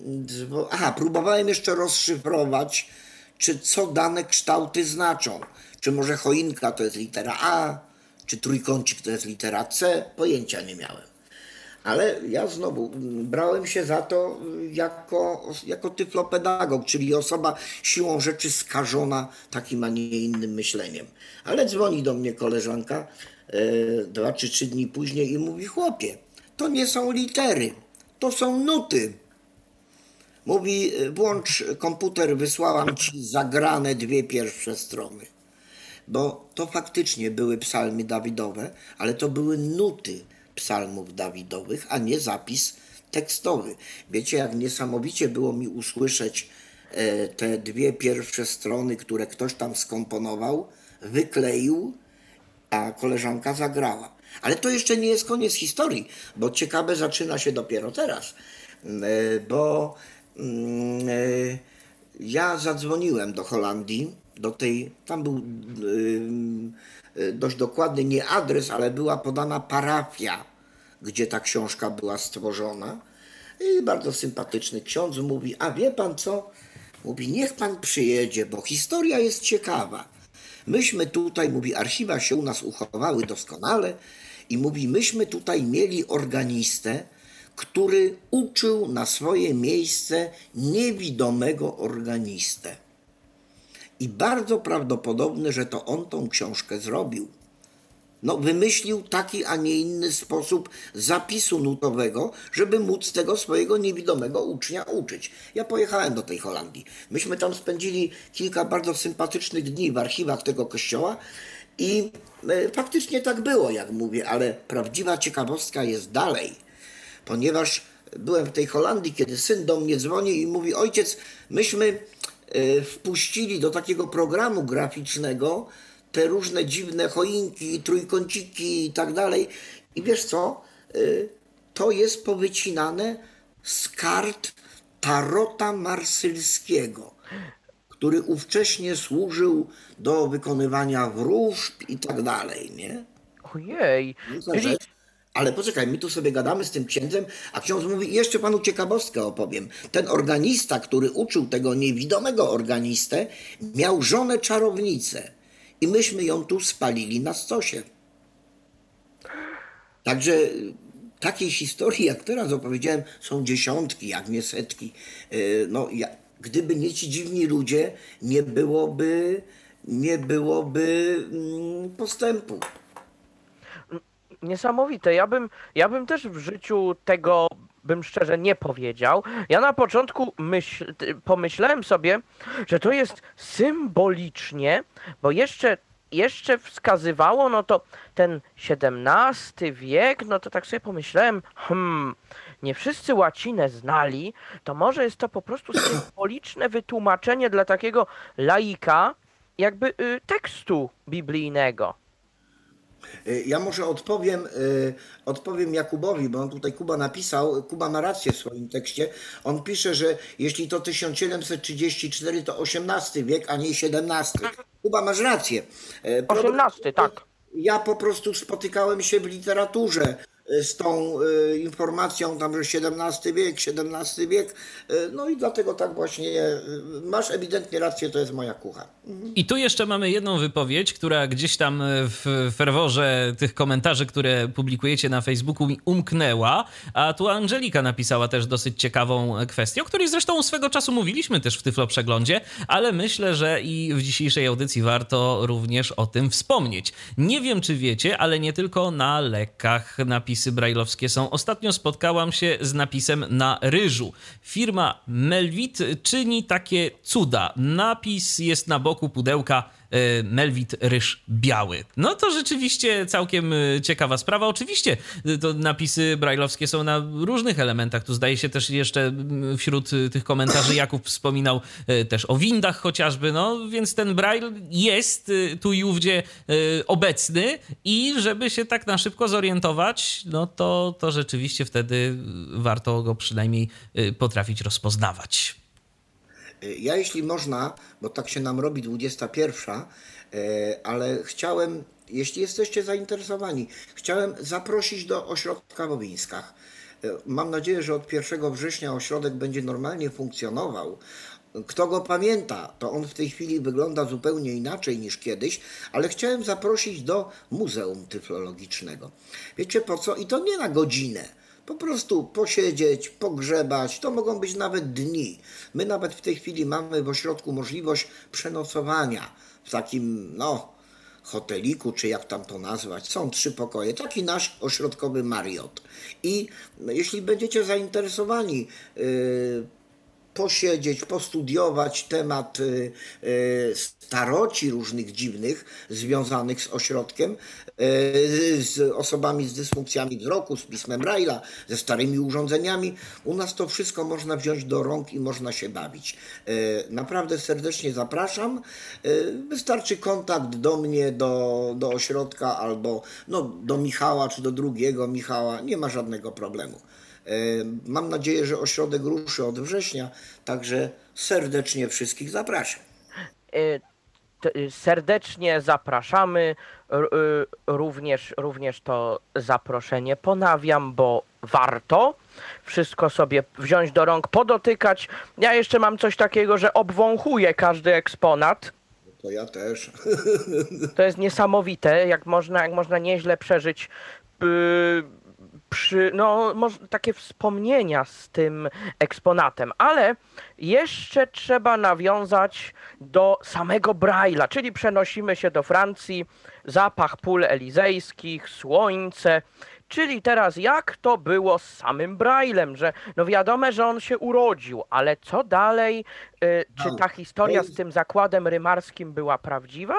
aha, próbowałem jeszcze rozszyfrować, czy co dane kształty znaczą. Czy może choinka to jest litera A, czy trójkącik to jest litera C, pojęcia nie miałem. Ale ja znowu brałem się za to jako, jako tyflopedagog, czyli osoba siłą rzeczy skażona takim, a nie innym myśleniem. Ale dzwoni do mnie koleżanka dwa czy trzy dni później i mówi: Chłopie, to nie są litery, to są nuty. Mówi: Włącz komputer, wysłałam ci zagrane dwie pierwsze strony. Bo to faktycznie były psalmy Dawidowe, ale to były nuty psalmów Dawidowych, a nie zapis tekstowy. Wiecie, jak niesamowicie było mi usłyszeć e, te dwie pierwsze strony, które ktoś tam skomponował, wykleił, a koleżanka zagrała. Ale to jeszcze nie jest koniec historii, bo ciekawe zaczyna się dopiero teraz. E, bo mm, e, ja zadzwoniłem do Holandii, do tej, tam był y, dość dokładny nie adres, ale była podana parafia, gdzie ta książka była stworzona. I bardzo sympatyczny ksiądz mówi, a wie pan co? Mówi, niech pan przyjedzie, bo historia jest ciekawa. Myśmy tutaj, mówi, archiwa się u nas uchowały doskonale i mówi, myśmy tutaj mieli organistę, który uczył na swoje miejsce niewidomego organistę. I bardzo prawdopodobne, że to on tą książkę zrobił. No, wymyślił taki, a nie inny sposób zapisu nutowego, żeby móc tego swojego niewidomego ucznia uczyć. Ja pojechałem do tej Holandii. Myśmy tam spędzili kilka bardzo sympatycznych dni w archiwach tego kościoła i e, faktycznie tak było, jak mówię, ale prawdziwa ciekawostka jest dalej, ponieważ byłem w tej Holandii, kiedy syn do mnie dzwoni i mówi: Ojciec, myśmy e, wpuścili do takiego programu graficznego te różne dziwne choinki, trójkąciki i tak dalej. I wiesz co? Y, To jest powycinane z kart Tarota Marsylskiego, który ówcześnie służył do wykonywania wróżb i tak dalej, nie? Ojej, czyli. Ale poczekaj, my tu sobie gadamy z tym księdzem, a ksiądz mówi, jeszcze panu ciekawostkę opowiem. Ten organista, który uczył tego niewidomego organistę, miał żonę czarownicę i myśmy ją tu spalili na stosie. Także y, takiej historii, jak teraz opowiedziałem, są dziesiątki, jak nie setki. Y, No, ja, gdyby nie ci dziwni ludzie, nie byłoby, nie byłoby mm, postępu. niesamowite. Ja bym, ja bym też w życiu tego bym szczerze nie powiedział. Ja na początku myśl, pomyślałem sobie, że to jest symbolicznie, bo jeszcze, jeszcze wskazywało, no to ten XVII wiek, no to tak sobie pomyślałem, hmm, nie wszyscy łacinę znali, to może jest to po prostu symboliczne wytłumaczenie dla takiego laika, jakby y, tekstu biblijnego. Y, Ja może odpowiem, y, odpowiem Jakubowi, bo on tutaj Kuba napisał, Kuba ma rację w swoim tekście. On pisze, że jeśli to 1734 to XVIII wiek, a nie XVII. Kuba, masz rację. Y, XVIII, tak. Ja po prostu spotykałem się w literaturze y, z tą y, informacją, tam, że XVII wiek, XVII wiek, y, no i dlatego tak właśnie, y, masz ewidentnie rację, to jest moja kucha. I tu jeszcze mamy jedną wypowiedź, która gdzieś tam w ferworze tych komentarzy, które publikujecie na Facebooku, mi umknęła. A tu Angelika napisała też dosyć ciekawą kwestię, o której zresztą swego czasu mówiliśmy też w Tyflo Przeglądzie, ale myślę, że i w dzisiejszej audycji warto również o tym wspomnieć. Nie wiem, czy wiecie, ale nie tylko na lekach napisy brajlowskie są. Ostatnio spotkałam się z napisem na ryżu. Firma Melvit czyni takie cuda. Napis jest na boku pudełka e, Melvit ryż biały. No to rzeczywiście całkiem e, ciekawa sprawa. Oczywiście e, to napisy brajlowskie są na różnych elementach. Tu zdaje się też jeszcze wśród tych komentarzy Jakub wspominał też o windach chociażby, no więc ten braille jest tu i ówdzie obecny i żeby się tak na szybko zorientować, no to, to rzeczywiście wtedy warto go przynajmniej potrafić rozpoznawać. Ja, jeśli można, bo tak się nam robi 21, e, ale chciałem, jeśli jesteście zainteresowani, chciałem zaprosić do ośrodka w Owińskach. E, Mam nadzieję, że od 1 września ośrodek będzie normalnie funkcjonował. Kto go pamięta, to on w tej chwili wygląda zupełnie inaczej niż kiedyś, ale chciałem zaprosić do Muzeum Tyflologicznego. Wiecie po co? I to nie na godzinę, Po prostu posiedzieć, pogrzebać, to mogą być nawet dni. My nawet w tej chwili mamy w ośrodku możliwość przenocowania w takim, no, hoteliku, czy jak tam to nazwać. Są trzy pokoje, taki nasz ośrodkowy Marriott. I jeśli będziecie zainteresowani, yy, posiedzieć, postudiować temat y, y, staroci różnych dziwnych związanych z ośrodkiem, y, z osobami z dysfunkcjami wzroku, z pismem Braille'a, ze starymi urządzeniami. U nas to wszystko można wziąć do rąk i można się bawić. Naprawdę serdecznie zapraszam. Wystarczy kontakt do mnie, do, do ośrodka albo no, do Michała czy do drugiego Michała. Nie ma żadnego problemu. E, Mam nadzieję, że ośrodek ruszy od września, także serdecznie wszystkich zapraszam. T- y, Serdecznie zapraszamy. Y, Również, również to zaproszenie ponawiam, bo warto wszystko sobie wziąć do rąk, podotykać. Ja jeszcze mam coś takiego, że obwąchuję każdy eksponat. To ja też. To jest niesamowite, jak można, jak można nieźle przeżyć yy, przy, no, takie wspomnienia z tym eksponatem, ale jeszcze trzeba nawiązać do samego Braille'a, czyli przenosimy się do Francji, zapach pól elizejskich, słońce, czyli teraz jak to było z samym Braillem, że no wiadomo, że on się urodził, ale co dalej, yy, czy ta historia to z tym zakładem rymarskim była prawdziwa?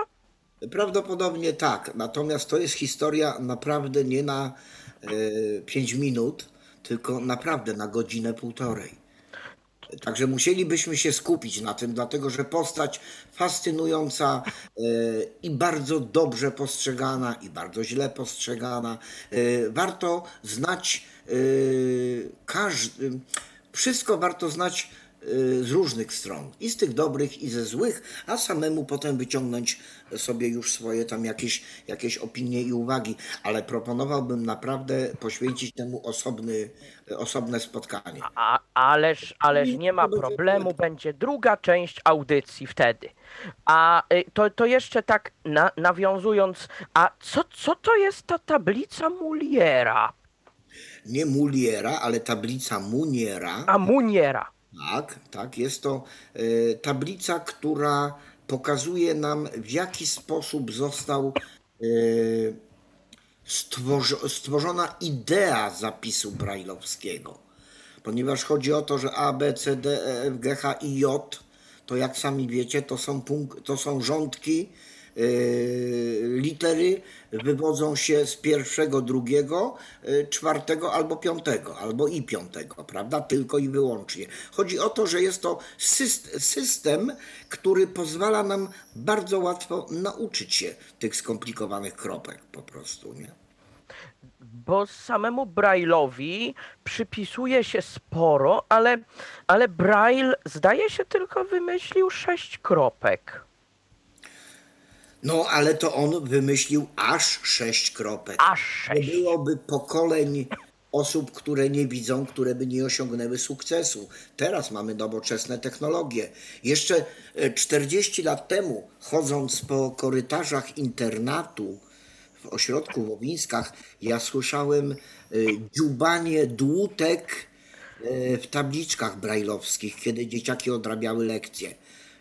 Prawdopodobnie tak, natomiast to jest historia naprawdę nie na 5 minut, tylko naprawdę na godzinę, półtorej. Także musielibyśmy się skupić na tym, dlatego że postać fascynująca e, i bardzo dobrze postrzegana, i bardzo źle postrzegana. E, Warto znać e, każdy, wszystko warto znać e, z różnych stron, i z tych dobrych, i ze złych, a samemu potem wyciągnąć sobie już swoje tam jakieś, jakieś opinie i uwagi, ale proponowałbym naprawdę poświęcić temu osobny, osobne spotkanie. A, ależ, ależ nie ma problemu, będzie druga część audycji wtedy. A y, to, to jeszcze tak na, nawiązując, a co, co to jest ta tablica Muliera? Nie Muliera, ale tablica Muniera. A Muniera. Tak, tak. Jest to e, tablica, która pokazuje nam, w jaki sposób został e, stworzo- stworzona idea zapisu brajlowskiego. Ponieważ chodzi o to, że A, B, C, D, E, F, G, H i J, to jak sami wiecie, to są, punk- to są rządki, litery wywodzą się z pierwszego, drugiego, e, czwartego albo piątego, albo i piątego, prawda? Tylko i wyłącznie. Chodzi o to, że jest to syst- system, który pozwala nam bardzo łatwo nauczyć się tych skomplikowanych kropek po prostu, nie? Bo samemu Braille'owi przypisuje się sporo, ale, ale Braille zdaje się tylko wymyślił sześć kropek. No, ale to on wymyślił aż sześć kropek. Aż Nie sześć. byłoby pokoleń osób, które nie widzą, które by nie osiągnęły sukcesu. Teraz mamy nowoczesne technologie. Jeszcze e, 40 lat temu, chodząc po korytarzach internatu w ośrodku w Łowińskach, ja słyszałem e, dziubanie dłutek e, w tabliczkach brajlowskich, kiedy dzieciaki odrabiały lekcje.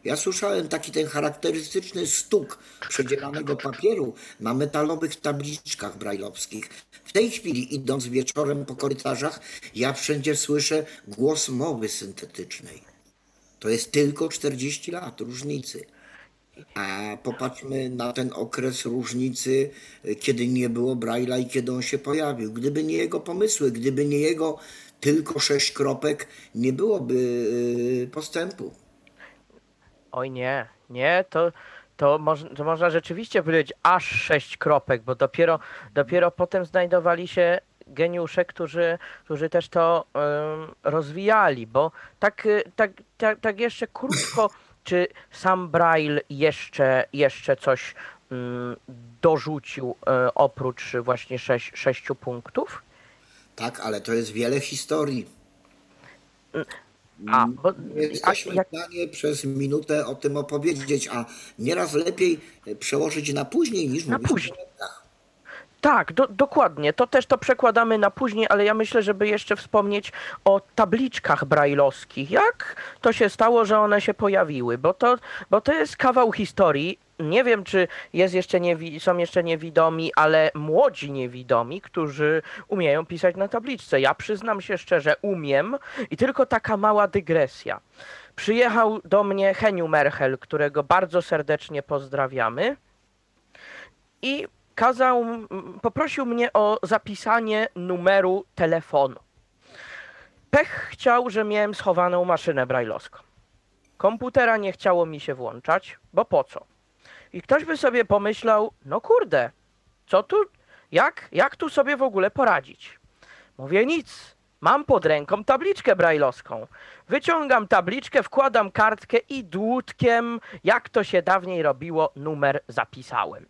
Ja słyszałem taki ten charakterystyczny stuk przedzielanego papieru na metalowych tabliczkach brajlowskich. W tej chwili, idąc wieczorem po korytarzach, ja wszędzie słyszę głos mowy syntetycznej. To jest tylko 40 lat różnicy. A popatrzmy na ten okres różnicy, kiedy nie było Braille'a i kiedy on się pojawił. Gdyby nie jego pomysły, gdyby nie jego tylko sześć kropek, nie byłoby y, postępu. Oj nie, nie, to, to, moż, to można rzeczywiście powiedzieć aż sześć kropek, bo dopiero, dopiero potem znajdowali się geniusze, którzy, którzy też to em, rozwijali, bo tak, tak, tak, tak jeszcze krótko, czy sam Braille jeszcze, jeszcze coś mm, dorzucił e, oprócz właśnie sześć, sześciu punktów? Tak, ale to jest wiele historii. A, bo, Nie a, jesteśmy jak, w stanie przez minutę o tym opowiedzieć, a nieraz lepiej przełożyć na później niż Na później. Tak, do, dokładnie. To też to przekładamy na później, ale ja myślę, żeby jeszcze wspomnieć o tabliczkach brajlowskich. Jak to się stało, że one się pojawiły? Bo to, bo to jest kawał historii. Nie wiem, czy jest jeszcze niewi- są jeszcze niewidomi, ale młodzi niewidomi, którzy umieją pisać na tabliczce. Ja przyznam się szczerze, umiem i tylko taka mała dygresja. Przyjechał do mnie Heniu Merchel, którego bardzo serdecznie pozdrawiamy i kazał, poprosił mnie o zapisanie numeru telefonu. Pech chciał, że miałem schowaną maszynę brajlowską. Komputera nie chciało mi się włączać, bo po co? I ktoś by sobie pomyślał, no kurde, co tu, jak, jak tu sobie w ogóle poradzić? Mówię nic, mam pod ręką tabliczkę brajlowską. Wyciągam tabliczkę, wkładam kartkę i dłutkiem, jak to się dawniej robiło, numer zapisałem.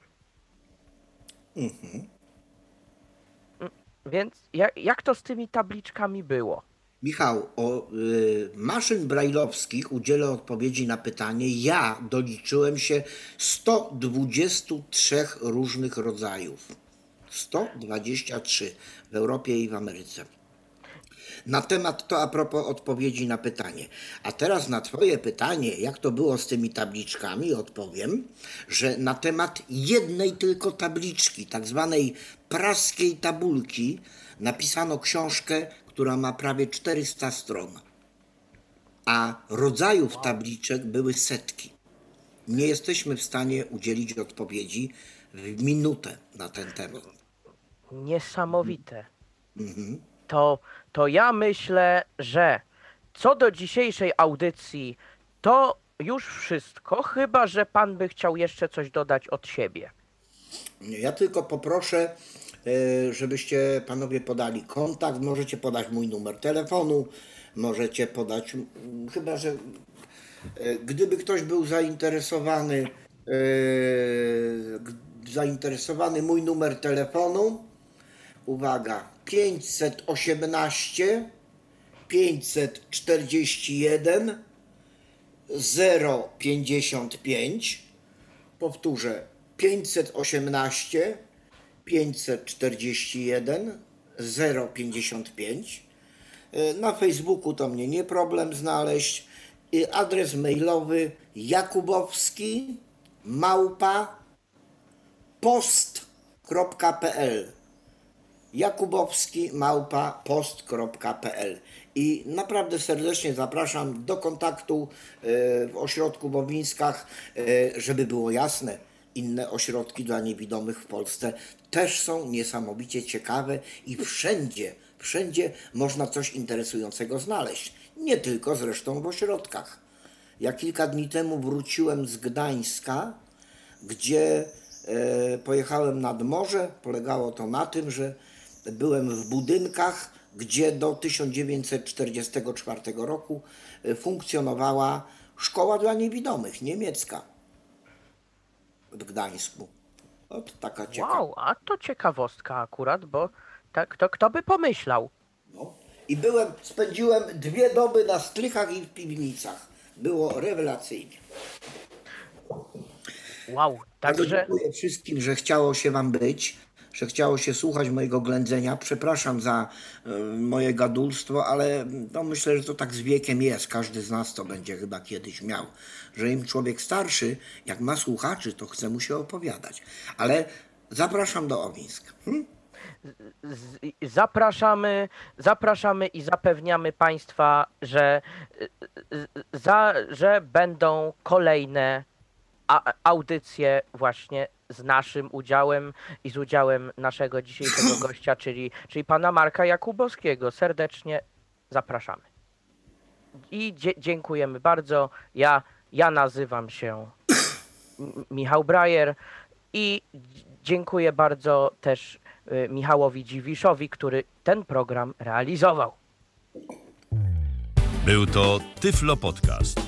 Mm, Więc jak, jak to z tymi tabliczkami było? Michał, o y, maszyn brajlowskich udzielę odpowiedzi na pytanie. Ja doliczyłem się 123 różnych rodzajów. 123 w Europie i w Ameryce. Na temat to a propos odpowiedzi na pytanie. A teraz na Twoje pytanie, jak to było z tymi tabliczkami, odpowiem, że na temat jednej tylko tabliczki, tak zwanej praskiej tabulki, napisano książkę, która ma prawie 400 stron. A rodzajów tabliczek były setki. Nie jesteśmy w stanie udzielić odpowiedzi w minutę na ten temat. Niesamowite. To, to ja myślę, że co do dzisiejszej audycji, to już wszystko, chyba że pan by chciał jeszcze coś dodać od siebie. Ja tylko poproszę, żebyście panowie podali kontakt. Możecie podać mój numer telefonu, możecie podać, chyba że e, gdyby ktoś był zainteresowany, e, zainteresowany mój numer telefonu, uwaga, 518 541 055 Powtórzę 518 541 055. E, Na Facebooku to mnie nie problem znaleźć. Adres mailowy jakubowski małpa post.pl jakubowski małpa post.pl i naprawdę serdecznie zapraszam do kontaktu e, w ośrodku w Owińskach, e, żeby było jasne, inne ośrodki dla niewidomych w Polsce też są niesamowicie ciekawe i wszędzie, wszędzie można coś interesującego znaleźć. Nie tylko zresztą w ośrodkach. Ja kilka dni temu wróciłem z Gdańska, gdzie e, pojechałem nad morze. Polegało to na tym, że byłem w budynkach, gdzie do 1944 roku e, funkcjonowała szkoła dla niewidomych, niemiecka w Gdańsku. Ot taka ciekawa. Wow, a to ciekawostka akurat, bo tak, to kto by pomyślał? No. I byłem, spędziłem dwie doby na strychach i w piwnicach. Było rewelacyjnie. Wow, także dziękuję wszystkim, że chciało się Wam być, że chciało się słuchać mojego ględzenia. Przepraszam za e, moje gadulstwo, ale no, myślę, że to tak z wiekiem jest. Każdy z nas to będzie chyba kiedyś miał. Że im człowiek starszy, jak ma słuchaczy, to chce mu się opowiadać. Ale zapraszam do Owińsk. Hm? zapraszamy, zapraszamy i zapewniamy Państwa, że, y, y, za, że będą kolejne a, audycje właśnie z naszym udziałem i z udziałem naszego dzisiejszego gościa, czyli, czyli pana Marka Jakubowskiego. Serdecznie zapraszamy. I dzie- dziękujemy bardzo. Ja, ja nazywam się Michał Brajer i dz- dziękuję bardzo też y, Michałowi Dziwiszowi, który ten program realizował. Był to Tyflo Podcast.